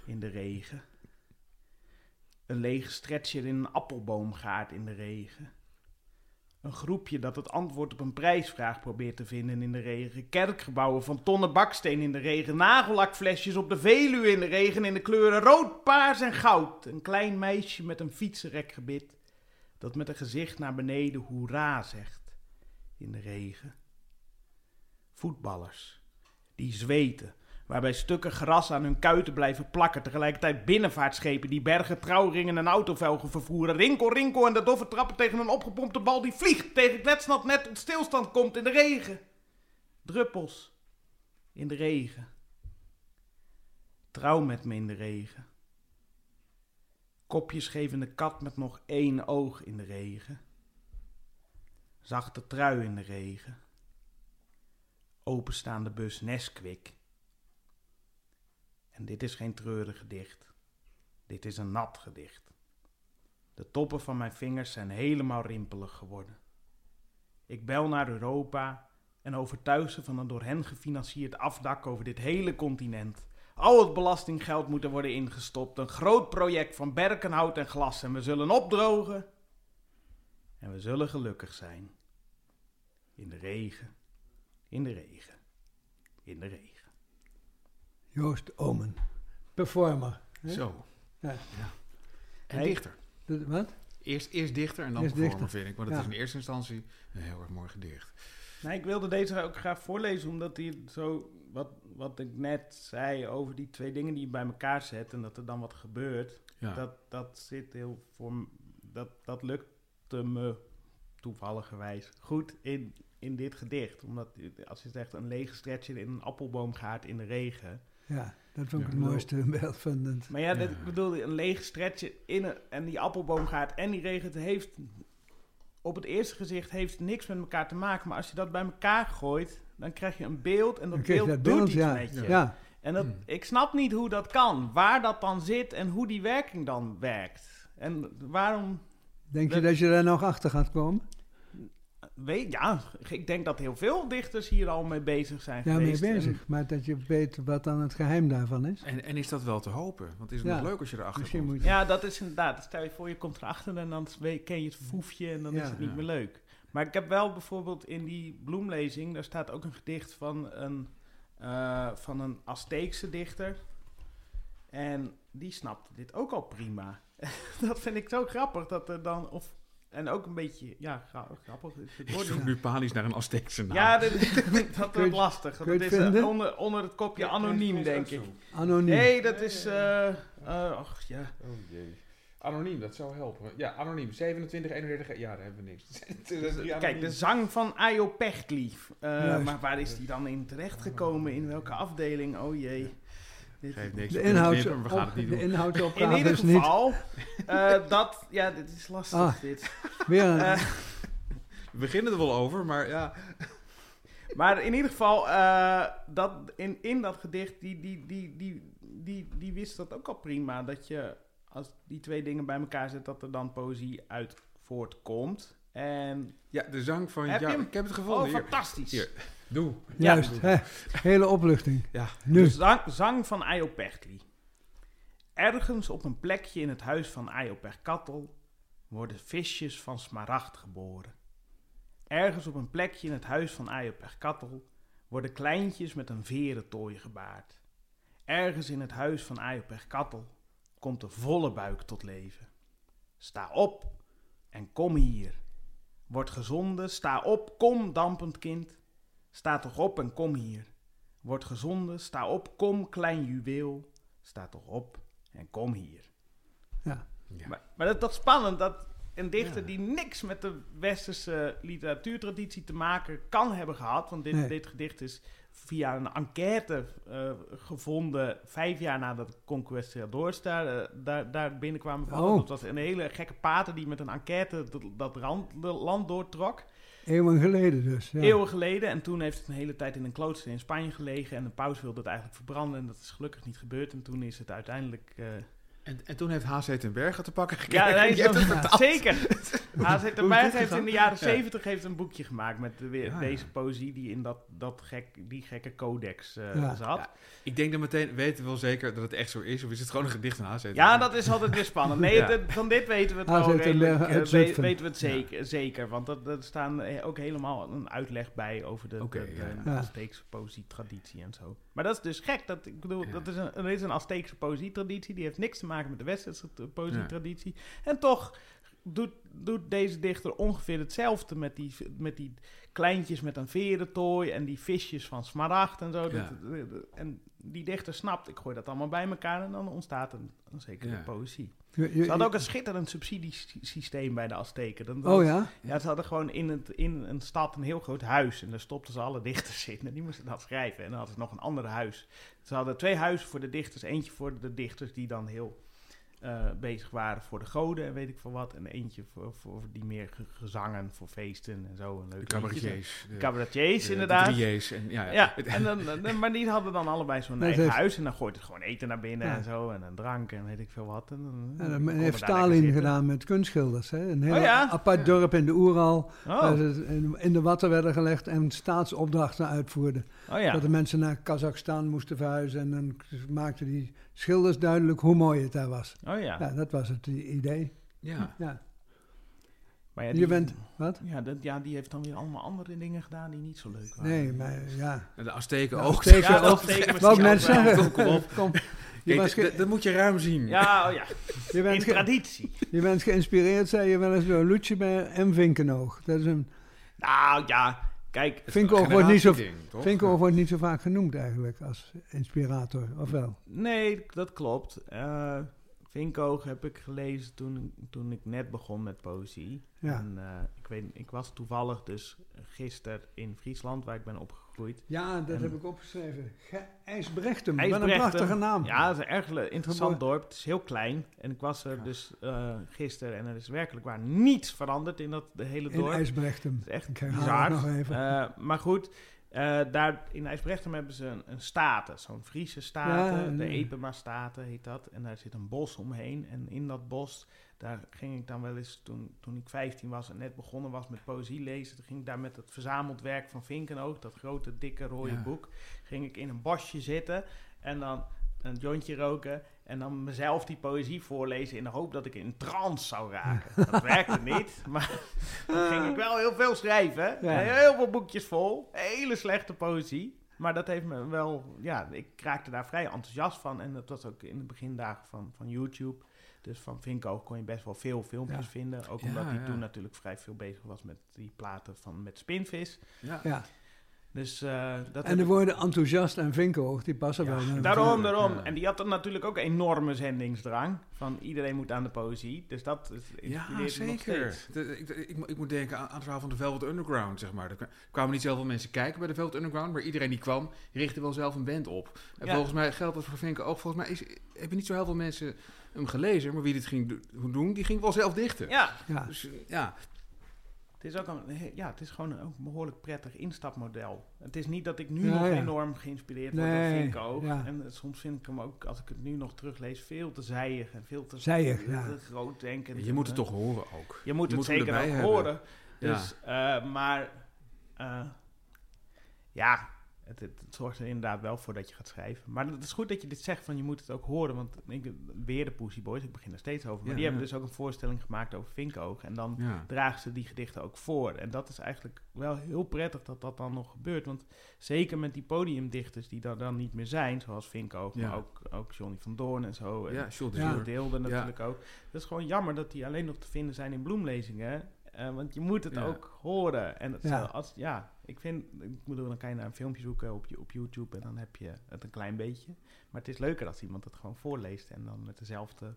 D: In de regen. Een lege stretcher in een appelboomgaard in de regen. Een groepje dat het antwoord op een prijsvraag probeert te vinden in de regen. Kerkgebouwen van tonnen baksteen in de regen. Nagellakflesjes op de Veluwe in de regen in de kleuren rood, paars en goud. Een klein meisje met een fietsenrekgebit dat met een gezicht naar beneden hoera zegt in de regen. Voetballers die zweten, waarbij stukken gras aan hun kuiten blijven plakken. Tegelijkertijd binnenvaartschepen die bergen, trouwringen en autovelgen vervoeren. Rinkel, rinkel en de doffe trappen tegen een opgepompte bal die vliegt tegen kletsnat net tot stilstand komt in de regen. Druppels in de regen. Trouw met me in de regen. Kopjesgevende kat met nog één oog in de regen. Zachte trui in de regen. Openstaande bus Nesquik. En dit is geen treurig gedicht. Dit is een nat gedicht. De toppen van mijn vingers zijn helemaal rimpelig geworden. Ik bel naar Europa en overtuig ze van een door hen gefinancierd afdak over dit hele continent. Al het belastinggeld moet er worden ingestopt. Een groot project van berkenhout en glas. En we zullen opdrogen. En we zullen gelukkig zijn. In de regen. In de regen. In de regen.
B: Joost Omen. Performer. hè?
A: Zo.
B: Ja.
A: En
D: Hey.
A: dichter.
B: Wat?
A: Eerst, eerst dichter en dan
B: Eerst
A: performer,
B: dichter.
A: vind ik. Want het
B: Ja.
A: is in eerste instantie een heel erg mooi gedicht.
D: Nee, ik wilde deze ook graag voorlezen, omdat hij zo, wat, wat ik net zei over die twee dingen die je bij elkaar zet en dat er dan wat gebeurt,
A: Ja.
D: dat, dat zit heel voor, dat, dat lukte me toevalligerwijs goed in, in dit gedicht. Omdat als je zegt een lege stretcher in een appelboomgaard in de regen.
B: Ja, dat vond ik
A: Ja,
B: het mooiste beeld van het.
D: Maar Ja. ik bedoel, een lege stretcher in een, en die appelboomgaard en die regen, het heeft op het eerste gezicht heeft niks met elkaar te maken. Maar als je dat bij elkaar gooit, dan krijg je een beeld en dat beeld,
B: dat beeld,
D: doet iets
B: ja.
D: met je.
B: Ja,
D: En dat,
A: Hmm.
D: ik snap niet hoe dat kan. Waar dat dan zit en hoe die werking dan werkt. En waarom...
B: denk je
D: Dat-
B: dat je daar nog achter gaat komen?
D: Weet, ja, ik denk dat heel veel dichters hier al mee bezig zijn
B: Ja, mee.
D: En-
B: bezig. Maar dat je weet wat dan het geheim daarvan is.
A: En, en is dat wel te hopen? Want is het
B: Ja.
A: nog leuk als je erachter
B: Misschien
A: komt?
B: moet je...
D: Ja, dat is inderdaad. Stel je voor, je komt erachter en dan ken je het foefje en dan
B: Ja.
D: is het niet
A: Ja.
D: meer leuk. Maar ik heb wel bijvoorbeeld in die bloemlezing, daar staat ook een gedicht van een, eh, van een Azteekse dichter. En die snapte dit ook al prima. [LAUGHS] dat vind ik zo grappig dat er dan, of, en ook een beetje, ja, gra- grappig. Het
A: Ik
D: wordt
A: nu panisch naar een Azteekse naam.
D: ja, dat [LAUGHS] wordt lastig. Dat is eh, onder, onder het kopje anoniem, denk ik.
B: Anoniem.
D: Nee, dat is, eh, eh, ach ja.
A: Oh jee. Anoniem, dat zou helpen. Ja, anoniem. 27, 31, ja, daar hebben we niks. [LAUGHS] Dat
D: Kijk, de zang van Ayo Pechtli. Eh,
B: Juist.
D: maar waar is die dan in terechtgekomen? In welke afdeling? Oh jee. Dit-
A: Geeft niks.
B: De,
A: maar we gaan het niet
B: de
A: doen.
D: in
B: inhoudsopgave
D: ieder
B: niet...
D: geval, [LAUGHS] eh, dat... Ja, dit is lastig,
B: Ah.
D: dit.
B: Weer een,
D: Eh,
A: We beginnen er wel over, maar ja.
D: maar in ieder geval, eh, dat, in, in dat gedicht, die, die, die, die, die, die wist dat ook al prima. Dat je, als die twee dingen bij elkaar zet, dat er dan poëzie uit voortkomt. En,
A: Ja, de zang van...
D: Heb
A: ja,
D: je hem?
A: ik heb het gevonden.
D: oh,
A: Hier.
D: fantastisch.
A: Hier. Doe.
D: Ja.
B: juist, hele opluchting. [LAUGHS]
A: Ja.
B: Nu.
D: De zang, zang van Ayopechtli. Ergens op een plekje in het huis van Ayoperkattel worden visjes van smaragd geboren. Ergens op een plekje in het huis van Ayoperkattel worden kleintjes met een verentooi gebaard. Ergens in het huis van Ayoperkattel komt de volle buik tot leven. Sta op en kom hier. Word gezonden, sta op, kom dampend kind. Sta toch op en kom hier. Word gezonden, sta op, kom klein juweel. Sta toch op en kom hier.
B: Ja.
A: Ja.
D: Maar, maar dat, dat is spannend, dat een dichter
A: Ja.
D: die niks met de westerse literatuurtraditie te maken kan hebben gehad. Want dit,
B: Nee.
D: dit gedicht is via een enquête eh, gevonden vijf jaar nadat de Conquistadors daar, eh, daar, daar binnenkwamen.
B: Oh.
D: Dat was een hele gekke pater die met een enquête dat, dat rand, de land doortrok.
B: Eeuwen geleden dus. Ja.
D: Eeuwen geleden. En toen heeft het een hele tijd in een klooster in Spanje gelegen. En de paus wilde het eigenlijk verbranden. En dat is gelukkig niet gebeurd. En toen is het uiteindelijk... eh,
A: En, en toen heeft H.C. ten Berge te pakken gekregen.
D: ja, hij is
A: heeft het vertaald.
D: zeker. [LAUGHS] H.C. Ten
A: is
D: Berg
A: dit
D: heeft in de jaren
A: Ja.
D: zeventig heeft een boekje gemaakt met de, weer,
A: Ja, ja.
D: deze poëzie die in dat, dat gek, die gekke codex eh,
B: Ja.
D: zat.
A: Ja, Ik denk dan meteen, weten we wel zeker dat het echt zo is? Of is het gewoon een gedicht van H.C. ten
D: Ja, dat is altijd weer spannend. Nee, [LAUGHS]
A: Ja.
D: het- van dit weten we het wel redelijk. we-
B: Zutphen.
D: weten we het zeker, zeker. Want er er staan eh, ook helemaal een uitleg bij over de,
A: Oké,
D: de,
A: ja,
D: de. Azteekse poëzietraditie en zo. Maar dat is dus gek. Dat, ik bedoel,
A: Ja.
D: dat is een, er is een Azteekse poëzietraditie. Die heeft niks te maken met de westerse t- poëzietraditie. En toch doet, doet deze dichter ongeveer hetzelfde met die, met die kleintjes met een verentooi en die visjes van smaragd en zo. Dat-
A: Ja.
D: dat- en die dichter snapt, ik gooi dat allemaal bij elkaar en dan ontstaat een, een zekere poëzie. Ze hadden ook een schitterend subsidiesysteem bij de Azteken. Dan,
B: Oh ja?
D: Ja, ze hadden gewoon in, het, in een stad een heel groot huis. En daar stopten ze alle dichters in. En die moesten dat schrijven. En dan hadden ze nog een ander huis. Ze hadden twee huizen voor de dichters. Eentje voor de dichters die dan heel eh, bezig waren voor de goden en weet ik veel wat. En eentje voor, voor die meer ge- gezangen voor feesten en zo. En
A: De
D: leuke
A: cabaretiers.
D: De
A: De,
D: cabaretiers,
A: de-
D: inderdaad.
A: De drieërs. En, ja, ja.
D: Ja, en dan, dan- maar die hadden dan allebei zo'n eigen
B: heeft-
D: huis. En dan gooit het gewoon eten naar binnen
B: Ja.
D: en zo. En een drank en weet ik veel wat. En dan,
B: Ja, heeft Stalin gedaan met kunstschilders. Hè? Een heel
D: Oh ja?
B: apart
A: Ja.
B: dorp in de Oeral.
D: Oh,
B: waar ze in, in de watten werden gelegd en staatsopdrachten uitvoerden.
D: oh ja.
B: Dat de mensen naar Kazachstan moesten verhuizen. En dan maakten die schilders duidelijk hoe mooi het daar was.
D: Oh ja.
B: Ja, dat was het idee.
A: ja.
B: Ja.
D: Maar ja,
B: Je
D: die,
B: bent... Wat?
D: Ja, dat, ja, die heeft dan weer allemaal andere dingen gedaan die niet zo leuk waren.
B: Nee, maar ja.
A: De Azteken
B: Ja,
A: ook.
B: Azteken
D: Ja, dat
B: ook. [LAUGHS] zeggen.
A: Kom op. [LAUGHS]
B: Kom. Je,
A: Kijk,
B: ge-
A: dat moet je ruim zien.
D: Ja, oh ja.
B: je,
D: In
B: ge-
D: traditie.
B: je bent geïnspireerd, zei je wel eens, door Loetje bij M. Vinkenoog. Dat is een...
D: Nou ja, kijk.
B: Vinkoog wordt, niet zo, wordt niet zo vaak genoemd eigenlijk als inspirator, of wel?
D: Nee, dat klopt. Eh, Vinkoog heb ik gelezen toen, toen ik net begon met poëzie.
B: Ja.
D: En eh, ik, weet, ik was toevallig dus gisteren in Friesland, waar ik ben opgegroeid.
B: Ja, dat
D: En-
B: heb ik opgeschreven. Ge- IJsbrechtem, wat een prachtige naam.
D: Ja, het is een erg interessant dorp. Het is heel klein. En ik was er
B: Ja.
D: dus eh, gisteren en er is werkelijk waar niets veranderd in dat de hele
B: In
D: dorp.
B: IJsbrechtem.
D: Het is echt bizar.
B: nog even.
D: Eh, maar goed, eh, daar in IJsbrechtsem hebben ze een, een staten. Zo'n Friese staten.
B: Ja,
D: de
B: ja.
D: Epema staten heet dat. En daar zit een bos omheen. En in dat bos, daar ging ik dan wel eens toen, toen ik 15 was en net begonnen was met poëzie lezen. Toen ging ik daar met het verzameld werk van Vinkenoog, dat grote, dikke, rode
A: Ja.
D: boek. Ging ik in een bosje zitten en dan een jointje roken. En dan mezelf die poëzie voorlezen in de hoop dat ik in trance zou raken. Dat [LAUGHS] werkte niet, maar dan ging ik wel heel veel schrijven.
B: Ja.
D: Heel veel boekjes vol. Hele slechte poëzie. Maar dat heeft me wel... Ja, ik raakte daar vrij enthousiast van. En dat was ook in de begindagen van, van YouTube. Dus van Vinko kon je best wel veel filmpjes
B: Ja.
D: vinden. Ook
A: Ja,
D: omdat hij toen natuurlijk vrij veel bezig was met die platen van met Spinvis.
A: Ja.
B: Ja.
D: Dus eh, dat
B: En de
D: ik-
B: woorden enthousiast en vinkenhoog, die passen
A: Ja,
B: wel.
D: Daarom,
A: natuurlijk,
D: daarom.
A: ja.
D: En die had dan natuurlijk ook een enorme zendingsdrang. Van iedereen moet aan de poëzie. Dus dat is,
A: Ja,
D: inspireert me nog
A: zeker. De- ik, ik, ik moet denken aan, aan het verhaal van de Velvet Underground, zeg maar. Er kwa- kwamen niet zoveel mensen kijken bij de Velvet Underground, maar iedereen die kwam, richtte wel zelf een band op. En
D: Ja.
A: volgens mij geldt dat voor Vinken ook. Volgens mij is, hebben niet zo heel veel mensen hem gelezen, maar wie dit ging do- doen, die ging wel zelf dichten.
D: Ja,
B: Ja.
A: Dus ja,
D: Het is ook een, ja, het is gewoon een, ook behoorlijk prettig instapmodel. Het is niet dat ik nu
B: Ja,
D: nog
B: ja.
D: enorm geïnspireerd word
B: Nee,
D: door Vinko.
B: ja.
D: En soms vind ik hem ook, als ik het nu nog teruglees, veel te zijig en veel te,
B: Zijig,
D: te groot denken.
A: je moet het toch horen ook.
D: Je moet
A: je
D: het
A: moet
D: zeker ook
A: hebben.
D: horen.
A: Ja.
D: Dus, eh, maar eh, ja, het, het, zorgt er inderdaad wel voor dat je gaat schrijven. Maar het is goed dat je dit zegt van je moet het ook horen. Want ik, weer de Pussy Boys, ik begin er steeds over. Maar
A: Ja,
D: die hebben dus ook een voorstelling gemaakt over Vinkoog. En dan
A: Ja.
D: dragen ze die gedichten ook voor. En dat is eigenlijk wel heel prettig dat dat dan nog gebeurt. Want zeker met die podiumdichters die er dan niet meer zijn, zoals Vinkoog,
A: Ja.
D: maar ook, ook Johnny van Doorn en zo. En
A: Ja, Jules.
D: Deelde natuurlijk ook. Dat is gewoon jammer dat die alleen nog te vinden zijn in bloemlezingen. Eh, want je moet het
A: Ja.
D: ook horen. En dat
B: Ja.
D: als, ja, ik vind, ik bedoel, dan kan je naar een filmpje zoeken op, je- op YouTube en dan heb je het een klein beetje. Maar het is leuker als iemand het gewoon voorleest en dan met dezelfde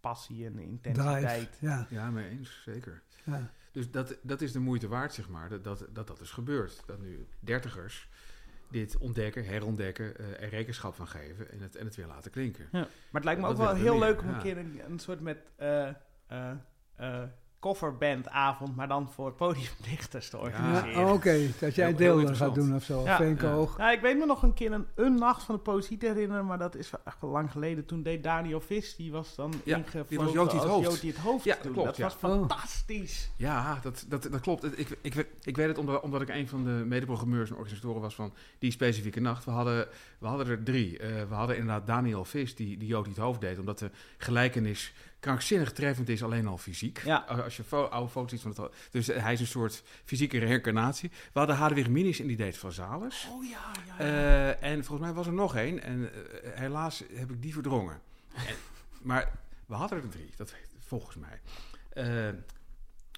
D: passie en intensiteit.
B: Drive. Ja.
A: Ja, mee eens, zeker.
B: Ja.
A: Dus dat, dat is de moeite waard, zeg maar. Dat dat, dat, dat is gebeurd. Dat nu dertigers dit ontdekken, herontdekken, eh, er rekenschap van geven en het, en het weer laten klinken.
D: Maar het lijkt me
A: Dat
D: ook wel heel leuk om
A: ja.
D: een keer een, een soort met eh eh eh coverbandavond, maar dan voor podiumdichters te organiseren.
B: Ja, oh, Oké, dat jij
A: heel
B: deelder gaat doen of zo.
D: Ja. Ik weet me nog een keer een, een nacht van de poëzie te herinneren, maar dat is wel echt wel lang geleden. Toen deed Daniel Vis, die was dan
A: Ja,
D: ingevlogen
A: die was het
D: als
A: hoofd.
D: Jotie het hoofd.
A: Ja,
D: toen.
A: klopt,
D: Dat
A: ja.
D: was
B: Oh.
D: fantastisch.
A: Ja, dat, dat, dat klopt. Ik, ik, weet- ik weet het omdat, omdat ik een van de medeprogrammeurs en organisatoren was van die specifieke nacht. We hadden, we hadden er drie. Eh, we hadden inderdaad Daniel Vis, die, die Jood het hoofd deed, omdat de gelijkenis krankzinnig treffend is, alleen al fysiek.
D: Ja.
A: Als je fo- oude foto's ziet van het. Dus eh, hij is een soort fysieke reïncarnatie. We hadden Hadewig Minis en die deed van Zales.
D: Oh ja, ja.
A: Eh, en volgens mij was er nog één. En eh, helaas heb ik die verdrongen. En- [LAUGHS] maar we hadden er drie, dat volgens mij.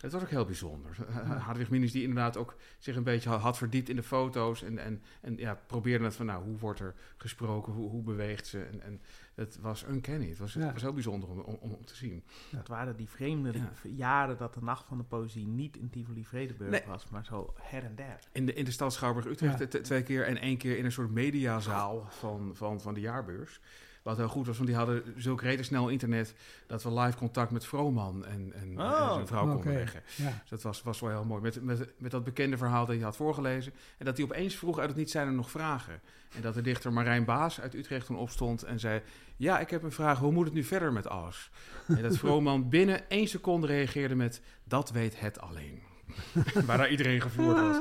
A: Het was ook heel bijzonder. Hadewig Minis die inderdaad ook zich een beetje had, had verdiept in de foto's. En, en, en ja, probeerde het van, nou, hoe wordt er gesproken? Hoe, hoe beweegt ze? En, en het was uncanny. Het was,
B: Ja.
A: het was heel bijzonder om, om, om te zien.
D: Het waren die vreemde
A: Ja.
D: jaren dat de Nacht van de Poëzie niet in Tivoli-Vredenburg
A: Nee.
D: was, maar zo her en der.
A: In de, in de stad Schouwburg-Utrecht twee keer en één keer in een soort mediazaal van, van, van de jaarbeurs. Wat heel goed was, want die hadden zulk reden snel internet dat we live contact met Vrooman en, en,
D: Oh,
A: en zijn vrouw konden leggen.
B: Ja.
A: Dus dat was, was wel heel mooi. Met, met, met dat bekende verhaal dat hij had voorgelezen. En dat hij opeens vroeg uit het niet zijn er nog vragen. En dat de dichter Marijn Baas uit Utrecht toen opstond en zei... Ja, ik heb een vraag. Hoe moet het nu verder met alles? En dat Vrooman [LAUGHS] binnen één seconde reageerde met... Dat weet het alleen. [LAUGHS] Waarna iedereen gevoerd was.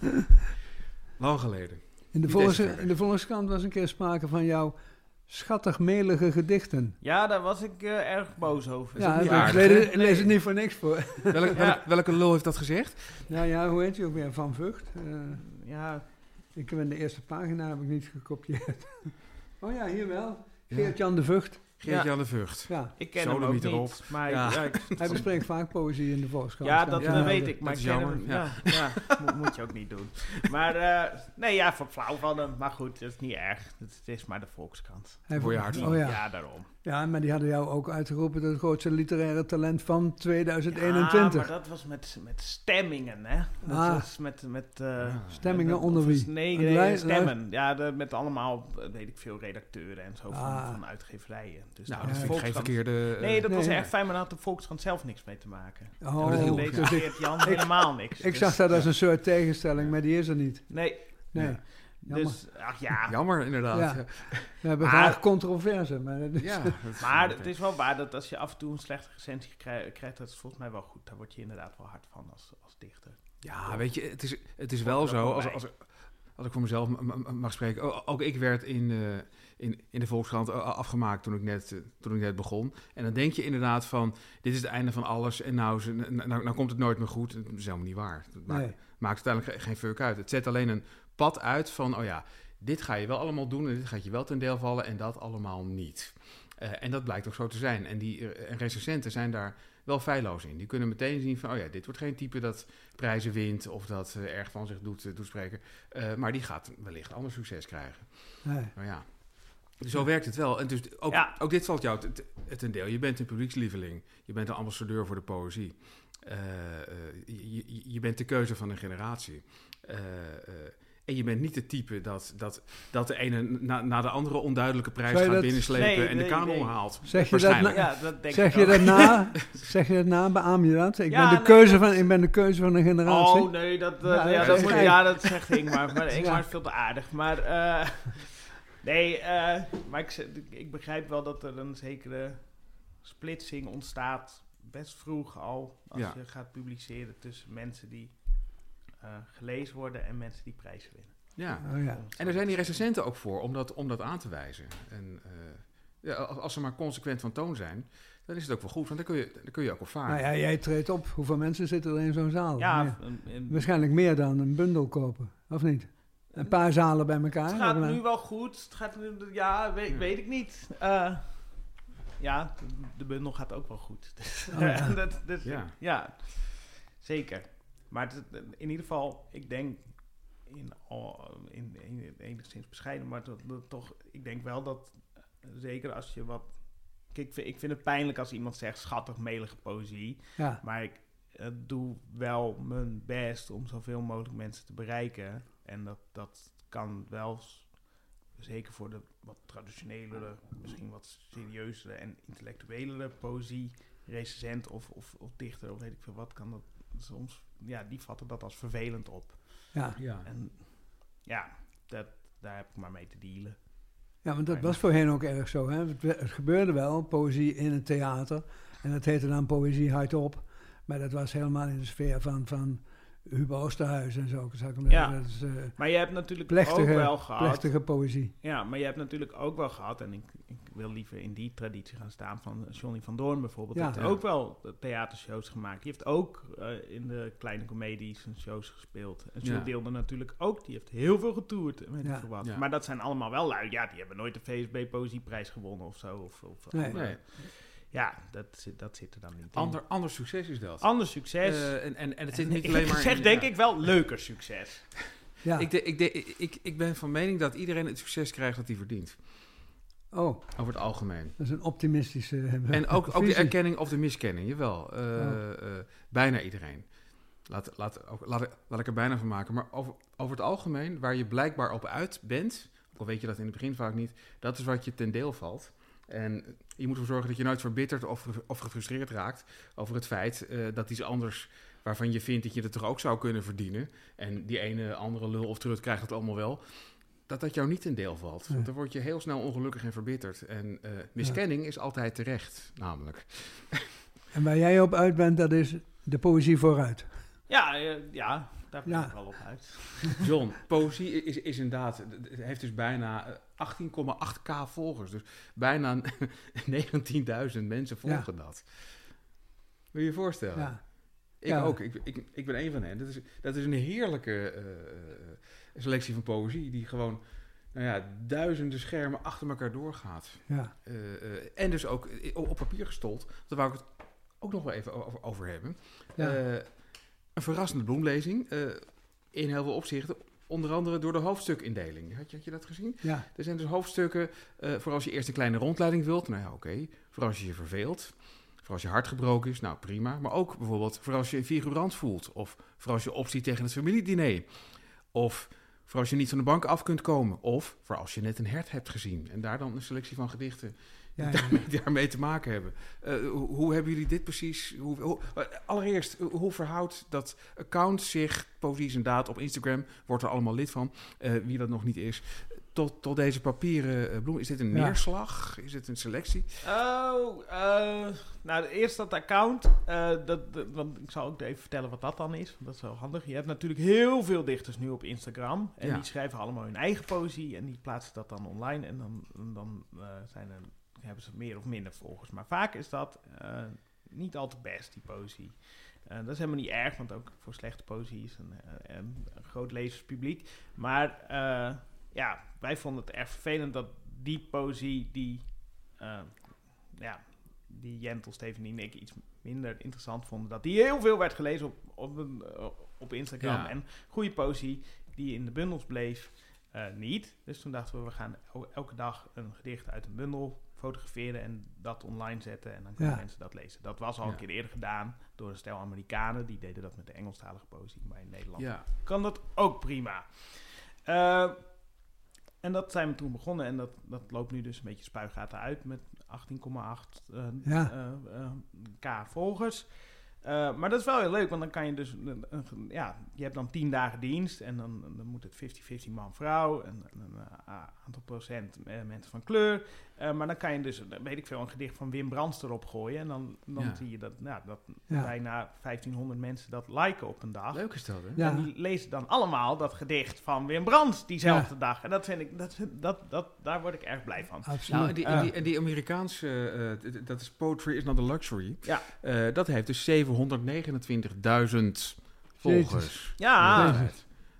A: [LAUGHS] Lang geleden.
B: In, de
A: keer.
B: in de Volkskrant was een keer sprake van jouw schattig melige gedichten.
D: Ja, daar was ik eh, erg boos over.
B: Ja, ik
A: aardig,
B: lees, het niet voor niks voor.
A: Welke, welke, welke lul heeft dat gezegd?
B: Ja, ja, hoe heet je ook weer? Van Vught. Eh,
D: Ja,
B: ik heb in de eerste pagina heb ik niet gekopieerd. oh ja, hier wel.
A: Ja.
B: Geert-Jan de Vught.
A: Geert-Jan de Vught.
B: Ja,
D: ik ken hem ook niet.
A: erop.
D: Maar
A: Ja.
D: ja, ik-
B: hij bespreekt vaak poëzie in de Volkskrant.
D: ja dat
A: Ja,
D: eh, weet ik, maar
A: dat
D: ik
A: is
D: ken
A: jammer,
D: hem. Ja, ja. [LAUGHS] moet, moet je ook niet doen. Maar eh, nee, ja, voor flauw van hem. Maar goed, dat is niet erg. Het, is maar de Volkskrant.
B: Hij
A: Voor je hart
B: Oh
A: van.
B: ja.
D: daarom.
B: Ja, maar die hadden jou ook uitgeroepen tot het grootste literaire talent van
D: Ja,
B: 2021.
D: maar dat was met, met stemmingen, hè? Dat
B: Ah.
D: was met... met eh,
B: Stemmingen
D: met-
B: onder wie?
D: Nee, nee, stemmen. Ja, de- met allemaal, eh, weet ik veel, redacteuren en zo van,
B: Ah.
D: van uitgeverijen. Dus
A: Nou, dat vind
D: de
A: ik geen
D: Volkskrant-
A: verkeerde... eh,
D: Nee, dat was
B: Nee.
D: echt fijn, maar daar had de Volkskrant zelf niks mee te maken.
B: Oh,
A: dat is heel
B: dus
D: leert Jan helemaal niks.
B: ik
D: Dus-
B: zag dat als een soort tegenstelling, maar die is er niet.
D: Nee,
B: Nee.
A: Ja.
B: Jammer.
D: dus, ach ja.
A: Jammer, inderdaad.
B: Ja.
A: Ja.
B: We hebben
D: Maar-
B: graag controverse, maar is-
A: Ja,
D: Maar het is wel waar dat als je af en toe een slechte recensie krij- krijgt, dat is volgens mij wel goed. Daar word je inderdaad wel hard van als, als dichter.
A: Ja, weet je, het is, het is wel zo, als, als, als ik voor mezelf mag spreken, ook ik werd in, eh, in, in de Volkskrant eh, afgemaakt toen ik, net, eh, toen ik net begon. En dan denk je inderdaad van, dit is het einde van alles en nou, nou, nou, komt het nooit meer goed. Dat is helemaal niet waar. Dat maakt,
B: Nee.
A: maakt uiteindelijk ge- geen fuck uit. Het zet alleen een pad uit van, oh ja, dit ga je wel allemaal doen en dit gaat je wel ten deel vallen en dat allemaal niet. Eh, en dat blijkt ook zo te zijn. En die en recensenten zijn daar wel feilloos in. Die kunnen meteen zien van, oh ja, dit wordt geen type dat prijzen wint of dat eh, erg van zich doet, doet spreken. Maar die gaat wellicht ander succes krijgen.
B: Nee.
A: Nou ja, dus zo werkt het wel. En dus ook,
D: Ja.
A: ook dit valt jou te- te- ten deel. Je bent een publiekslieveling. Je bent een ambassadeur voor de poëzie. Je, je- je bent de keuze van een generatie. En je bent niet het type dat, dat, dat de ene na, na de andere onduidelijke prijs gaat
B: dat-
A: binnenslepen
D: Nee,
A: en de
D: nee, nee.
A: haalt.
B: Zeg je dat, na,
D: Ja, dat denk
B: zeg
D: ik
B: je dat na? [LAUGHS] zeg je dat na? Beaam je dat? Ik,
D: Ja,
B: ben, de
D: nee,
B: keuze
D: dat-
B: van, ik ben de keuze van een generatie.
D: Oh nee, dat, eh,
B: Ja,
D: ja,
B: dat
D: moet, ja, dat zegt Ingmar. Maar. [LAUGHS] Ingmar is veel te aardig. Maar eh, nee, eh, maar ik, ik begrijp wel dat er een zekere splitsing ontstaat. Best vroeg al, als
A: Ja.
D: je gaat publiceren tussen mensen die gelezen worden en mensen die prijzen winnen.
A: Ja.
B: Oh, ja.
A: En er zijn die recensenten ook voor om dat, om dat aan te wijzen. En eh, ja, als ze maar consequent van toon zijn, dan is het ook wel goed. Want dan kun je, dan kun je ook op varen.
B: Nou ja, jij treedt op. Hoeveel mensen zitten er in zo'n zaal?
D: Ja,
B: Meer.
D: een- een-
B: Waarschijnlijk meer dan een bundel kopen, of niet? Een paar zalen bij elkaar.
D: het gaat nu wel goed. Het gaat nu, ja, weet, weet ik niet. Eh, ja, de, de bundel gaat ook wel goed. Dus, [LAUGHS]
B: Oh, ja.
D: dat, dat-
A: Ja.
D: ja, zeker. Maar het- in ieder geval, ik denk in, al- in, in, enigszins bescheiden, maar dat, dat toch, ik denk wel dat eh, zeker als je wat. Kijk, ik vind, ik vind het pijnlijk als iemand zegt schattig, melige poëzie.
B: Ja,
D: Maar ik eh, doe wel mijn best om zoveel mogelijk mensen te bereiken. En dat, dat kan wel, zeker voor de wat traditionelere, misschien wat serieuzere en intellectuelere poëzie, recensent of, of, of dichter of weet ik veel wat, kan dat soms, ja, die vatten dat als vervelend op.
B: ja.
A: Ja.
D: En ja, dat, daar heb ik maar mee te dealen.
B: ja, want dat was voorheen ook erg zo. Hè? Het, het gebeurde wel, poëzie in het theater. En dat heette dan poëzie hardop. Maar dat was helemaal in de sfeer van, van Hugo Oosterhuis en zo. Zou ik maar
D: Ja.
B: Dat is eh,
D: Maar je hebt natuurlijk ook wel gehad.
B: plechtige poëzie.
D: Ja, maar je hebt natuurlijk ook wel gehad, en ik, ik wil liever in die traditie gaan staan van Johnny van Doorn bijvoorbeeld.
B: Ja.
D: Die heeft ook wel theatershows gemaakt. Die heeft ook eh, in de kleine comedies zijn shows gespeeld. En Jules
A: Ja.
D: deelde natuurlijk ook, die heeft heel veel getoerd. en Weet
B: Ja.
D: ik wat.
A: Ja.
D: Maar dat zijn allemaal wel lui. Ja, die hebben nooit de VSB Poëzieprijs gewonnen of zo. Of, of
B: Nee.
D: andere-
A: Nee.
D: Ja, dat, zit- dat zit er dan niet in.
A: Ander, ander succes is dat.
D: Ander succes.
A: Eh, en, en, en het zit
D: En
A: niet
D: ik
A: alleen maar
D: zeg
A: in-
D: denk
A: ja.
D: ik wel leuker succes. [LAUGHS]
B: Ja.
A: Ik, de- ik, de- ik, ik ben van mening dat iedereen het succes krijgt dat hij verdient.
B: oh,
A: Over het algemeen.
B: dat is een optimistische eh,
A: En ook, ook de erkenning of de miskenning, jawel. Eh,
B: Oh.
A: eh, bijna iedereen. Laat, laat, ook, laat, laat ik er bijna van maken. Maar over, over het algemeen, waar je blijkbaar op uit bent, ook al weet je dat in het begin vaak niet, dat is wat je ten deel valt. En je moet ervoor zorgen dat je nooit verbitterd of, of gefrustreerd raakt over het feit eh, dat iets anders waarvan je vindt dat je het toch ook zou kunnen verdienen. En die ene andere lul of trut krijgt het allemaal wel. Dat dat jou niet ten deel valt. Want dan word je heel snel ongelukkig en verbitterd. En eh, miskenning is altijd terecht, namelijk.
B: En waar jij op uit bent, dat is de poëzie vooruit.
D: Ja, eh, ja daar ben
B: Ja.
D: ik wel op uit. [LAUGHS]
A: John, poëzie is, is inderdaad, het heeft dus bijna eh, 18,8k volgers. Dus bijna [LAUGHS] 19.000 mensen volgen dat. Wil je je voorstellen?
B: Ja.
A: Ik
B: Ja.
A: ook, ik, ik, ik ben een van hen. Dat is, dat is een heerlijke eh, eh, selectie van poëzie die gewoon nou ja, duizenden schermen achter elkaar doorgaat.
B: Ja.
A: Eh, eh, en dus ook eh, op, op papier gestold. Daar wou ik het ook nog wel even over, over hebben.
B: Ja.
A: Een verrassende bloemlezing. eh, in heel veel opzichten. onder andere door de hoofdstukindeling. Had je, had je dat gezien?
B: Ja,
A: Er zijn dus hoofdstukken eh, voor als je eerst een kleine rondleiding wilt. Nou ja, oké. Voor als je je verveelt. Voor als je hart gebroken is. Nou, prima. Maar ook bijvoorbeeld voor als je een figurant voelt. Of voor als je opziet tegen het familiediner. Of voor als je niet van de bank af kunt komen. Of voor als je net een hert hebt gezien. En daar dan een selectie van gedichten
B: ja,
A: daarmee, daarmee te maken hebben. Eh, hoe, hoe hebben jullie dit precies? Hoe, hoe- eh, allereerst, eh, hoe verhoudt dat account zich, Poëzie is een daad op Instagram, wordt er allemaal lid van, eh, wie dat nog niet is, tot, tot deze papieren bloemen? Is dit een
B: Ja.
A: neerslag? Is het een selectie?
D: Oh, eh, nou, eerst dat account. eh, dat, dat- want ik zal ook even vertellen wat dat dan is. Want dat is wel handig. Je hebt natuurlijk heel veel dichters nu op Instagram. En
A: Ja.
D: die schrijven allemaal hun eigen poëzie. En die plaatsen dat dan online. En dan, dan eh, zijn er, hebben ze meer of minder volgers. Maar vaak is dat eh, niet al te best, die poëzie. Eh, dat is helemaal niet erg, want ook voor slechte poëzie is een, eh, een, een groot lezerspubliek. Maar ja, wij vonden het erg vervelend dat die poëzie die, ja, die Jentel, Stephanie en ik iets minder interessant vonden, dat die heel veel werd gelezen op, op, op Instagram.
A: Ja.
D: En goede poëzie die in de bundels bleef, niet. Dus toen dachten we, we gaan el- elke dag een gedicht uit een bundel fotograferen en dat online zetten. En dan kunnen
B: Ja.
D: mensen dat lezen. Dat was al
A: Ja.
D: een keer eerder gedaan door een stel Amerikanen. Die deden dat met de Engelstalige poëzie, maar in Nederland
A: Ja.
D: kan dat ook prima. Eh, en dat zijn we toen begonnen. En dat, dat loopt nu dus een beetje spuigaten uit met 18,8 eh,
B: Ja.
D: eh, eh, k volgers. Maar dat is wel heel leuk, want dan kan je dus... ja, je hebt dan 10 dagen dienst en dan, dan moet het 50-50 man-vrouw... en en een aantal procent eh, mensen van kleur. Eh, maar dan kan je dus, eh, weet ik veel, een gedicht van Wim Brands erop gooien... en dan, dan
A: Ja.
D: zie je dat, nou, dat
B: Ja.
D: bijna 1500 mensen dat liken op een dag.
A: Leuk is dat, hè?
B: Ja.
D: En die lezen dan allemaal dat gedicht van Wim Brands diezelfde dag. En dat vind ik, dat, dat, dat, daar word ik erg blij van.
B: absoluut.
A: Nou, en die, en
D: Ja.
A: die, en die Amerikaanse, eh, dat is Poetry is not a Luxury.
D: Ja.
A: Eh, dat heeft dus 729.000 volgers.
D: Ja,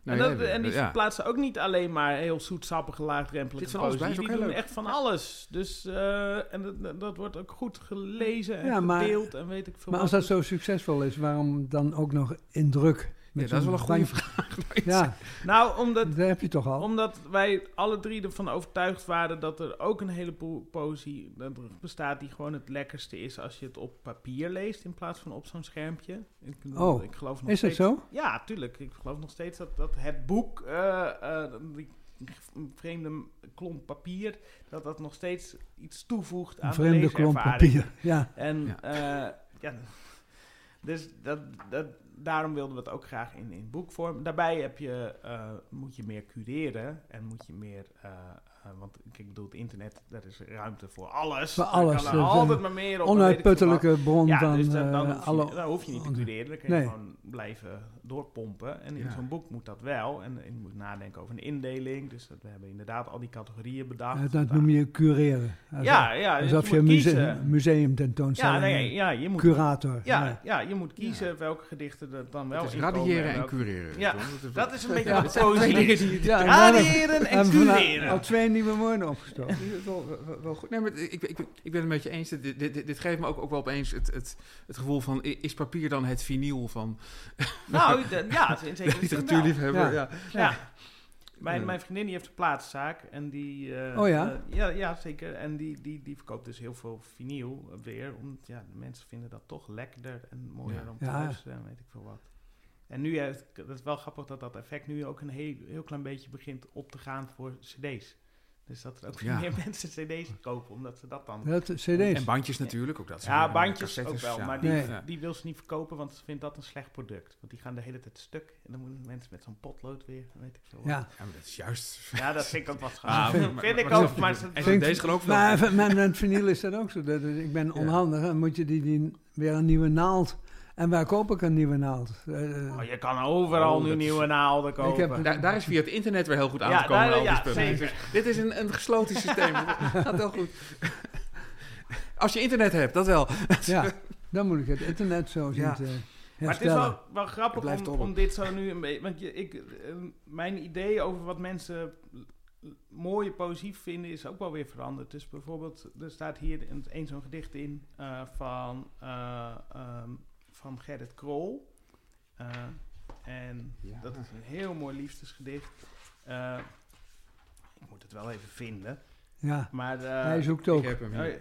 D: En, dat, en die
A: ja.
D: plaatsen ook niet alleen maar heel zoetsappige, laagdrempelige
A: Zit van alles bij,
D: Die doen
A: leuk.
D: echt van alles. Dus, eh, en dat- wordt ook goed gelezen en
B: Ja, maar-
D: gedeeld en weet ik veel
B: Maar als dat zo succesvol is, waarom dan ook nog in druk?
A: Ja, dat is wel een goede vraag. [LAUGHS]
B: Ja,
D: Nou, omdat
B: dat heb je toch al.
D: Omdat wij alle drie ervan overtuigd waren dat er ook een heleboel poëzie bestaat die gewoon het lekkerste is als je het op papier leest in plaats van op zo'n schermpje. Ik,
B: Oh,
D: ik geloof nog
B: Is dat zo?
D: Ja, tuurlijk. Ik geloof nog steeds dat, dat het boek, eh, eh, die vreemde klomp papier, dat dat nog steeds iets toevoegt aan
B: Een vreemde
D: de
B: klomp papier. Ja,
D: En
A: Ja.
D: ja. ja, dus dat, dat, daarom wilden we het ook graag in, in boekvorm. Daarbij heb je, eh, moet je meer cureren en moet je meer... eh, want ik bedoel, het internet, daar is ruimte voor alles.
B: Voor alles,
D: kan er
B: is
D: altijd maar meer op.
B: onuitputtelijke bron
D: Ja,
B: van
D: dus dan, dan,
B: eh,
D: hoef je,
B: alle...
D: dan hoef je niet te cureren. Dan kun je
B: Nee.
D: gewoon blijven doorpompen. En in
A: Ja.
D: zo'n boek moet dat wel. En je moet nadenken over een indeling. Dus dat, we hebben inderdaad al die categorieën bedacht.
B: Ja, dat noem je cureren. Alsof-
D: Ja, ja. dus
B: Alsof je een museum tentoonstelling
D: Ja, nee, ja, je moet
B: Curator.
D: Ja, ja, je moet kiezen welke gedichten er dan wel in komen
A: radiëren en cureren.
D: Ja.
A: Dat is,
D: een beetje
B: Ja.
D: wat poëzie Radiëren en cureren.
B: al twee nieuwe woorden opgestoken.
A: Is wel, wel, wel goed. Nee, maar ik, ik, ik, ben het met je eens. Dit, dit, dit, geeft me ook, ook wel opeens het, het, het gevoel van... is papier dan het vinyl van [LAUGHS]
D: Nou, ja, in zekere [LAUGHS]
A: literatuurliefhebber?
B: Ja.
A: Ja.
D: Ja. Mijn, mijn vriendin die heeft een plaatszaak en die... eh,
B: Oh ja?
D: eh, ja, ja, zeker. En die, die, die verkoopt dus heel veel vinyl weer. Omdat ja, de mensen vinden dat toch lekkerder en mooier
A: Ja.
D: om te
B: Ja.
D: luisteren en weet ik veel wat. En nu, heeft, dat is wel grappig dat dat effect nu ook een heel, heel klein beetje begint op te gaan voor cd's. Dus dat er ook
A: Ja.
D: meer mensen cd's kopen, omdat ze dat dan...
B: Dat cd's.
A: En bandjes natuurlijk, ook dat.
D: Ja,
A: weer
D: bandjes ook wel,
A: ja.
D: maar die,
B: Nee.
D: Die wil ze niet verkopen, want ze vindt dat een slecht product. Want die gaan de hele tijd stuk en dan moeten mensen met zo'n potlood weer, weet ik veel.
B: Ja.
A: Ja, maar dat is juist...
D: Ja, dat vind ik ook wat
A: Ah,
D: gaaf.
B: vind- [LAUGHS]
D: vind ik
A: maar-
D: ook, maar... ze-
A: En
B: Vind-
A: deze geloof ik wel.
B: Maar met, met vinyl is dat ook zo. Dat, is- ik ben onhandig. Dan moet je die, die weer een nieuwe naald. En waar koop ik een nieuwe naald? Eh, eh,
D: Oh, je kan overal
A: Oh,
D: nu nieuwe naalden
B: Ik
D: kopen.
B: heb-
A: Daar, daar is via het internet weer heel goed aan
D: Ja,
A: te komen.
D: daar- ja, zeker.
A: Dus dit is een, een gesloten systeem. [LAUGHS] Gaat wel goed. Als je internet hebt, dat wel.
B: ja, dan moet ik het internet zo zien
A: Ja.
B: te
D: Maar het is wel, wel grappig om, om dit zo nu een beetje... Want je, ik, eh, mijn idee over wat mensen mooie poëzie vinden is ook wel weer veranderd. Dus bijvoorbeeld, er staat hier een, een zo'n gedicht in eh, van, eh, ehm, van Gerrit Krol. Eh, En
A: Ja.
D: dat is een heel mooi liefdesgedicht. Eh, ik moet het wel even vinden.
B: Ja,
D: Maar eh,
B: hij zoekt
A: Ik
B: ook.
A: heb hem
D: oh.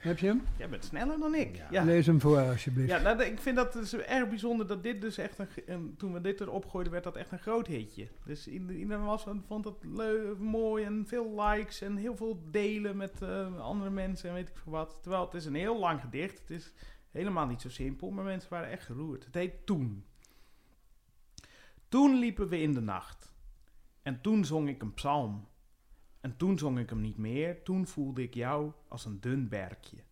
B: Heb je hem?
D: jij bent sneller dan ik.
A: Ja.
D: Ja.
B: Lees hem voor, alsjeblieft.
D: Ja, nou, ik vind dat dus erg bijzonder dat dit dus echt een, toen we dit erop gooiden, werd dat echt een groot hitje. Dus ieder- iedereen was, vond het leuk, mooi en veel likes en heel veel delen met eh, andere mensen en weet ik veel wat. Terwijl het is een heel lang gedicht, het is helemaal niet zo simpel, maar mensen waren echt geroerd. Het heet Toen. Toen liepen we in de nacht en toen zong ik een psalm. En toen zong ik hem niet meer, toen voelde ik jou als een dun berkje.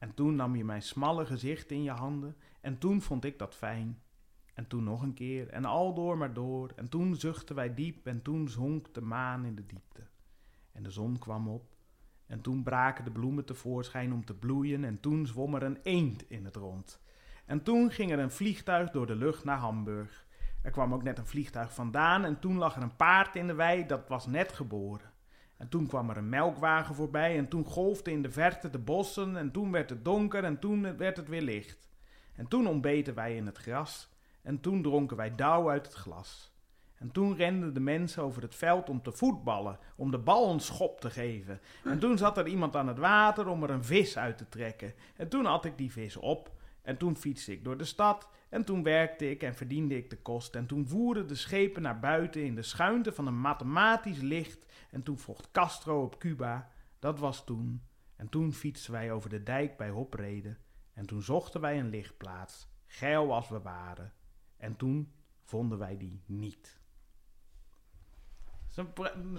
D: En toen nam je mijn smalle gezicht in je handen. En toen vond ik dat fijn. En toen nog een keer. En al door maar door. En toen zuchtten wij diep. En toen zonk de maan in de diepte. En de zon kwam op. En toen braken de bloemen tevoorschijn om te bloeien. En toen zwom er een eend in het rond. En toen ging er een vliegtuig door de lucht naar Hamburg. Er kwam ook net een vliegtuig vandaan. En toen lag er een paard in de wei. Dat was net geboren. En toen kwam er een melkwagen voorbij en toen golfden in de verte de bossen en toen werd het donker en toen werd het weer licht. En toen ontbeten wij in het gras en toen dronken wij dauw uit het glas. En toen renden de mensen over het veld om te voetballen, om de bal een schop te geven. En toen zat er iemand aan het water om er een vis uit te trekken. En toen at ik die vis op. En toen fietste ik door de stad. En toen werkte ik en verdiende ik de kost. En toen voeren de schepen naar buiten in de schuinte van een mathematisch licht. En toen vocht Castro op Cuba. Dat was toen. En toen fietsten wij over de dijk bij Hoprede. En toen zochten wij een lichtplaats, geil als we waren. En toen vonden wij die niet.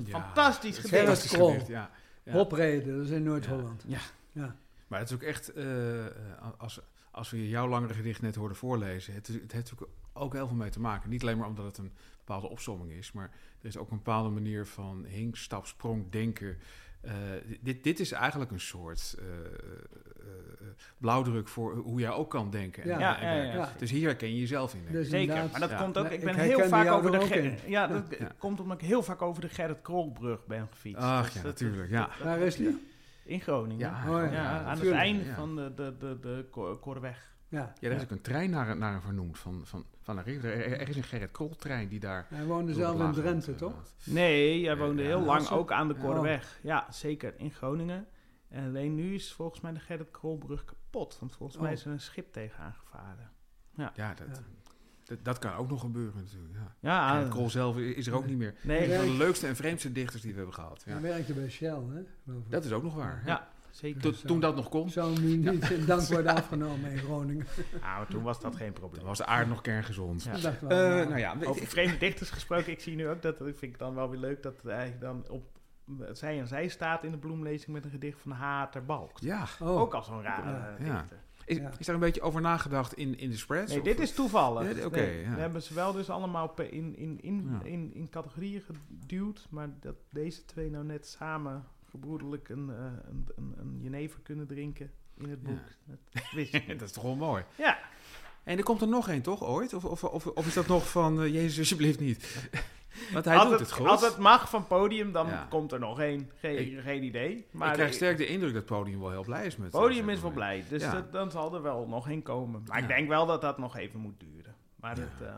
A: Ja,
D: fantastisch
A: is
D: gedicht.
B: Gerrit Krol.
A: Ja. Ja.
B: Hopreden, dat is in Noord-Holland.
A: Ja.
B: Ja.
A: Maar het is ook echt, eh, eh, als, als we jouw langere gedicht net hoorden voorlezen, het, het heeft ook, ook heel veel mee te maken. Niet alleen maar omdat het een bepaalde opsomming is, maar er is ook een bepaalde manier van hink, stap, sprong, denken. Eh, dit, dit is eigenlijk een soort eh, eh, blauwdruk voor hoe jij ook kan denken. En,
B: Ja.
D: Ja,
A: en
D: ja, ja.
A: werken.
B: Ja.
A: Dus hier herken je jezelf in.
B: Dus
D: Zeker, maar dat
A: Ja.
D: komt ook. Ik ben heel vaak over
B: er
D: de.
B: ook
D: Ger-
B: in.
D: Ja, dat
A: Ja.
D: komt omdat ik heel vaak over de Gerrit Krolbrug ben gefietst.
A: Ach
D: Dus
A: ja,
D: dat-
A: natuurlijk. Ja.
B: Waar is die?
D: In Groningen.
A: Ja,
B: Oh, ja.
D: Ja, aan het einde
A: Ja.
D: van de, de, de, de Ko- Korreweg.
B: Ja.
A: Ja, daar is ook een trein naar, naar hem vernoemd. Van, van, van. Er, er is een Gerrit Kool-trein die daar...
B: Hij woonde zelf in Drenthe,
A: eh,
B: toch?
A: gaat.
D: Nee, jij woonde
A: Ja,
D: heel lang ook aan de
B: Ja.
D: Korreweg. Ja, zeker. In Groningen. En alleen nu is volgens mij de Gerrit Krolbrug kapot. Want volgens mij
B: Oh.
D: is er een schip tegen aangevaren.
A: Ja, dat,
B: Ja.
A: Dat, dat kan ook nog gebeuren natuurlijk. Ja.
D: Ja,
A: Gerrit Krol zelf is er ook niet meer.
D: nee,
A: Een van de leukste en vreemdste dichters die we hebben gehad. Ja.
B: Hij werkte bij Shell, hè?
A: Dat is ook nog waar.
D: Ja, zeker.
A: To- toen dat nog kon,
B: Zou nu niet [LAUGHS] in dank worden afgenomen in Groningen.
D: Ah, [LAUGHS] maar toen was dat geen
A: dan
D: probleem.
A: was de aarde nog kerngezond.
D: Ja.
B: Wel,
A: Eh,
B: nou,
A: nou ja,
D: Over vreemde dichters gesproken, ik zie nu ook dat, dat vind ik dan wel weer leuk, dat hij dan op zij en zij staat in de bloemlezing met een gedicht van H. ter Balk.
A: ja.
B: oh,
D: Ook al zo'n rare
B: Ja.
A: Ja.
D: dichter.
A: Is,
B: Ja.
A: is daar een beetje over nagedacht in, in de spreads?
D: Nee,
A: Of-
D: dit is toevallig.
A: Ja,
D: Nee,
A: ja.
D: We hebben ze wel dus allemaal in, in, in,
A: Ja.
D: in, in categorieën geduwd, maar dat deze twee nou net samen gebroederlijk een, eh, een, een, een jenever kunnen drinken in het boek. Dat wist [LAUGHS]
A: is toch wel mooi.
D: Ja,
A: En er komt er nog één, toch, ooit? Of, of, of, of is dat nog van, eh, Jezus, alsjeblieft niet? [LAUGHS] Want hij
D: als,
A: doet
D: het,
A: het goed.
D: als het mag van podium, dan
A: Ja.
D: komt er nog één. Geen,
A: Ik-
D: geen idee. Maar
A: ik krijg
D: de-
A: sterk de indruk dat het podium wel heel blij is met
D: podium
A: met
D: is wel blij, dus
A: Ja.
D: dat- dan zal er wel nog één komen. Maar ik denk wel dat dat nog even moet duren. Maar
A: Ja.
D: het, eh,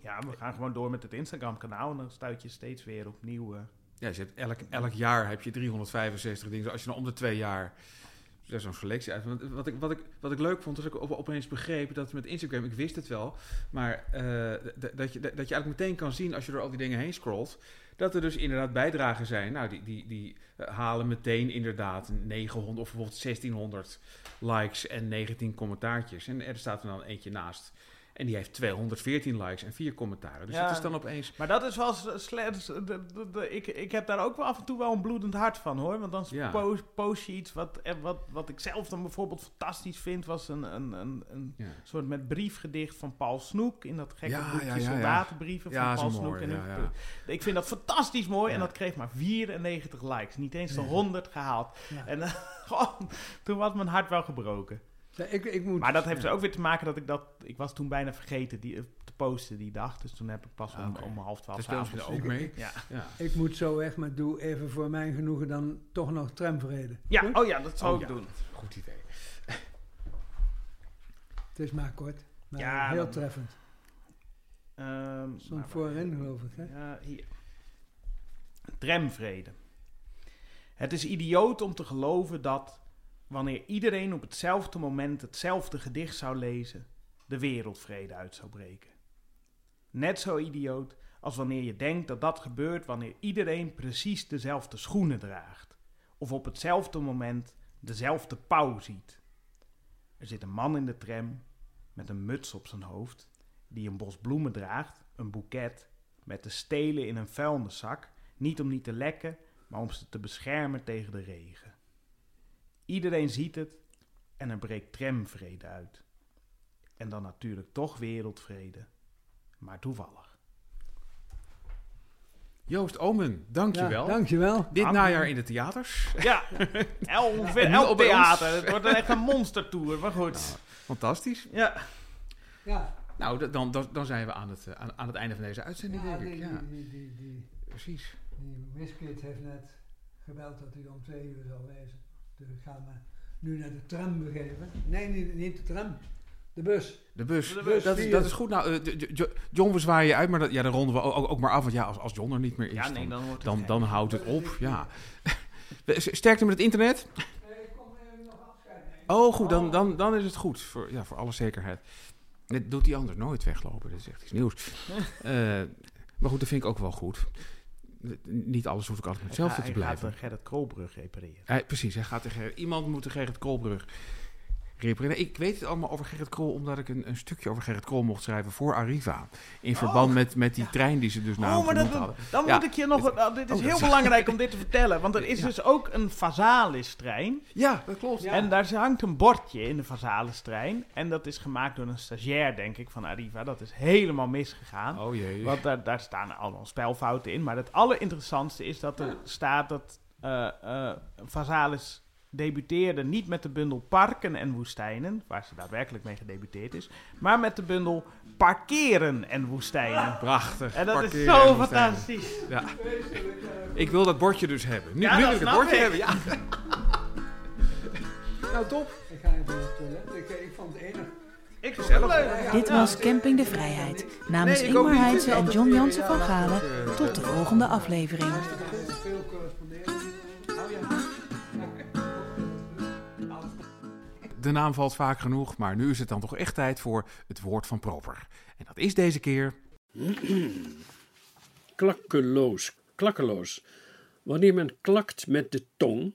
D: ja, we gaan gewoon door met het Instagram-kanaal en dan stuit je steeds weer opnieuw. eh,
A: Ja, je hebt elk, elk jaar heb je 365 dingen. Als je dan om de twee jaar zo'n selectie uit. Want Wat ik, wat, ik, wat ik leuk vond, dat ik op, opeens begreep dat met Instagram, ik wist het wel, maar eh, dat, je, dat je eigenlijk meteen kan zien als je door al die dingen heen scrolt, dat er dus inderdaad bijdragen zijn. Nou, die, die, die eh, halen meteen inderdaad 900 of bijvoorbeeld 1600 likes en 19 commentaartjes. En er staat er dan eentje naast. En die heeft 214 likes en 4 commentaren. Dus
D: Ja.
A: het is dan opeens.
D: Maar dat is wel s- slecht. de- de- de- ik, ik heb daar ook wel af en toe wel een bloedend hart van hoor. Want dan
A: Ja.
D: post, post je iets wat, eh, wat, wat ik zelf dan bijvoorbeeld fantastisch vind. Was een, een, een, een
A: Ja.
D: soort met briefgedicht van Paul Snoek. In dat gekke
A: Ja,
D: boekje
A: ja, ja, ja.
D: Soldatenbrieven
A: Ja,
D: van Paul Snoek.
A: mooi,
D: En
A: ja,
D: ik,
A: ja.
D: ik vind dat fantastisch mooi. En dat kreeg maar 94 likes. Niet eens de
B: Ja.
D: 100 gehaald.
B: Ja.
D: En eh, [LAUGHS] gewoon, toen was mijn hart wel gebroken.
B: Ik, ik moet,
D: Maar dat heeft er ook weer te maken dat ik dat... Ik was toen bijna vergeten die, eh, te posten die dag. Dus toen heb ik pas om,
A: oké.
D: om half twaalf
A: Dat speelt
D: s'avonds-
A: ook mee.
D: Ja.
A: Ja.
B: ik moet zo weg, maar doe even voor mijn genoegen dan toch nog tramverreden.
D: Ja,
B: Goed?
D: oh ja, dat zou
A: Oh,
D: ik
A: ja.
D: doen.
A: Goed idee.
B: Het is maar kort, maar
D: Ja,
B: heel
D: dan-
B: treffend.
D: Ehm,
B: Stond
D: maar-
B: voorin, geloof ik. Hè?
D: Ja, hier. Tramvrede. Het is idioot om te geloven dat wanneer iedereen op hetzelfde moment hetzelfde gedicht zou lezen, de wereldvrede uit zou breken. Net zo idioot als wanneer je denkt dat dat gebeurt wanneer iedereen precies dezelfde schoenen draagt, of op hetzelfde moment dezelfde pauw ziet. Er zit een man in de tram met een muts op zijn hoofd, die een bos bloemen draagt, een boeket, met de stelen in een vuilniszak, niet om niet te lekken, maar om ze te beschermen tegen de regen. Iedereen ziet het en er breekt tramvrede uit. En dan natuurlijk toch wereldvrede, maar toevallig.
A: Joost Omen, dankjewel.
B: Ja, dankjewel.
A: Dit najaar in de theaters.
D: Ja, [LAUGHS] el- ongeveer
A: En nu
D: elk
A: op bij ons.
D: theater. Het wordt echt een monstertour, maar goed.
A: Fantastisch.
D: Ja,
B: Ja,
A: Nou, dan, dan, dan zijn we aan het, eh, aan, aan het einde van deze uitzending,
B: ja,
A: denk
B: die,
A: ik. Ja,
B: die, die, die,
A: precies.
B: die Wiskit heeft net gebeld dat hij om twee uur zal wezen. Dus ik ga me nu naar de tram begeven. Nee, niet, niet de tram. De bus.
A: De bus.
D: De
B: bus,
A: dat, is, dat is goed. Nou, eh, Jo- Jo- John, we zwaaien je uit, maar dat, ja, dan ronden we ook, ook maar af. Want ja, als, als John er niet meer is,
D: ja nee,
A: dan,
D: dan wordt het
A: dan, houdt het op. Ja. [LAUGHS] Sterkte met het internet.
B: ik kom nog afscheid nemen.
A: Oh, goed, dan, dan, dan is het goed. Voor, ja, voor alle zekerheid. Dit doet hij anders nooit weglopen. Dat is echt iets nieuws. [LAUGHS] Eh, maar goed, dat vind ik ook wel goed. Niet alles hoeft ook altijd hetzelfde te
D: Hij gaat
A: blijven.
D: de Gerrit Koolbrug repareren.
A: Hij, precies, hij gaat tegen, iemand moet de Gerrit Koolbrug repareren. Ik weet het allemaal over Gerrit Kool, omdat ik een, een stukje over Gerrit Kool mocht schrijven voor Arriva. In verband met, met die trein die ze dus naar
D: Oh, maar dat,
A: hadden.
D: dan
A: Ja.
D: moet ik je nog... nou, dit is
A: Oh,
D: heel
A: is-
D: belangrijk om dit te vertellen. Want er is
A: Ja.
D: dus ook een Vasalis-trein.
A: Ja, dat klopt.
B: Ja.
D: En daar hangt een bordje in de Vasalis-trein. En dat is gemaakt door een stagiair, denk ik, van Arriva. Dat is helemaal misgegaan.
A: Oh jee.
D: Want daar, daar staan allemaal spelfouten in. Maar het allerinteressantste is dat er staat dat eh, Vasalis debuteerde niet met de bundel Parken en Woestijnen, waar ze daadwerkelijk mee gedebuteerd is, maar met de bundel Parkeren en Woestijnen.
A: Prachtig.
D: En dat is zo fantastisch.
A: Ja. Ik wil dat bordje dus hebben. Nu,
D: Ja,
A: nu
D: dat
A: wil ik het bordje
D: ik.
A: hebben, ja. [LAUGHS] nou, top.
B: Ik ga even naar het toilet. Ik, ik vond het enig.
D: Ik vond
A: Gezellig.
D: het leuk.
C: Dit was Camping de Vrijheid. Namens
A: Nee,
C: Ingmar en John Jansen
A: ja,
C: van Galen.
A: eh,
C: Tot de volgende aflevering.
A: De naam valt vaak genoeg, maar nu is het dan toch echt tijd voor het woord van Proper. En dat is deze keer... [CLEARS THROAT]
E: klakkeloos, klakkeloos. Wanneer men klakt met de tong.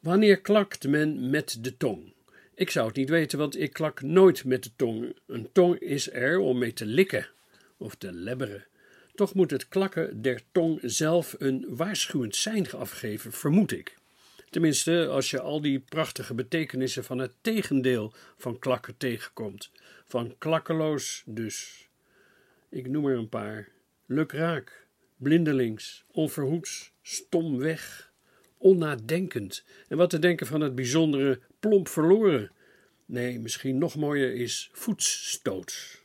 E: Wanneer klakt men met de tong? Ik zou het niet weten, want ik klak nooit met de tong. Een tong is er om mee te likken of te lebberen. Toch moet het klakken der tong zelf een waarschuwend sein afgeven, vermoed ik. Tenminste, als je al die prachtige betekenissen van het tegendeel van klakken tegenkomt. Van klakkeloos dus. Ik noem er een paar. Lukraak, blindelings, onverhoeds, stomweg, onnadenkend. En wat te denken van het bijzondere plomp verloren. Nee, misschien nog mooier is voetsstoot.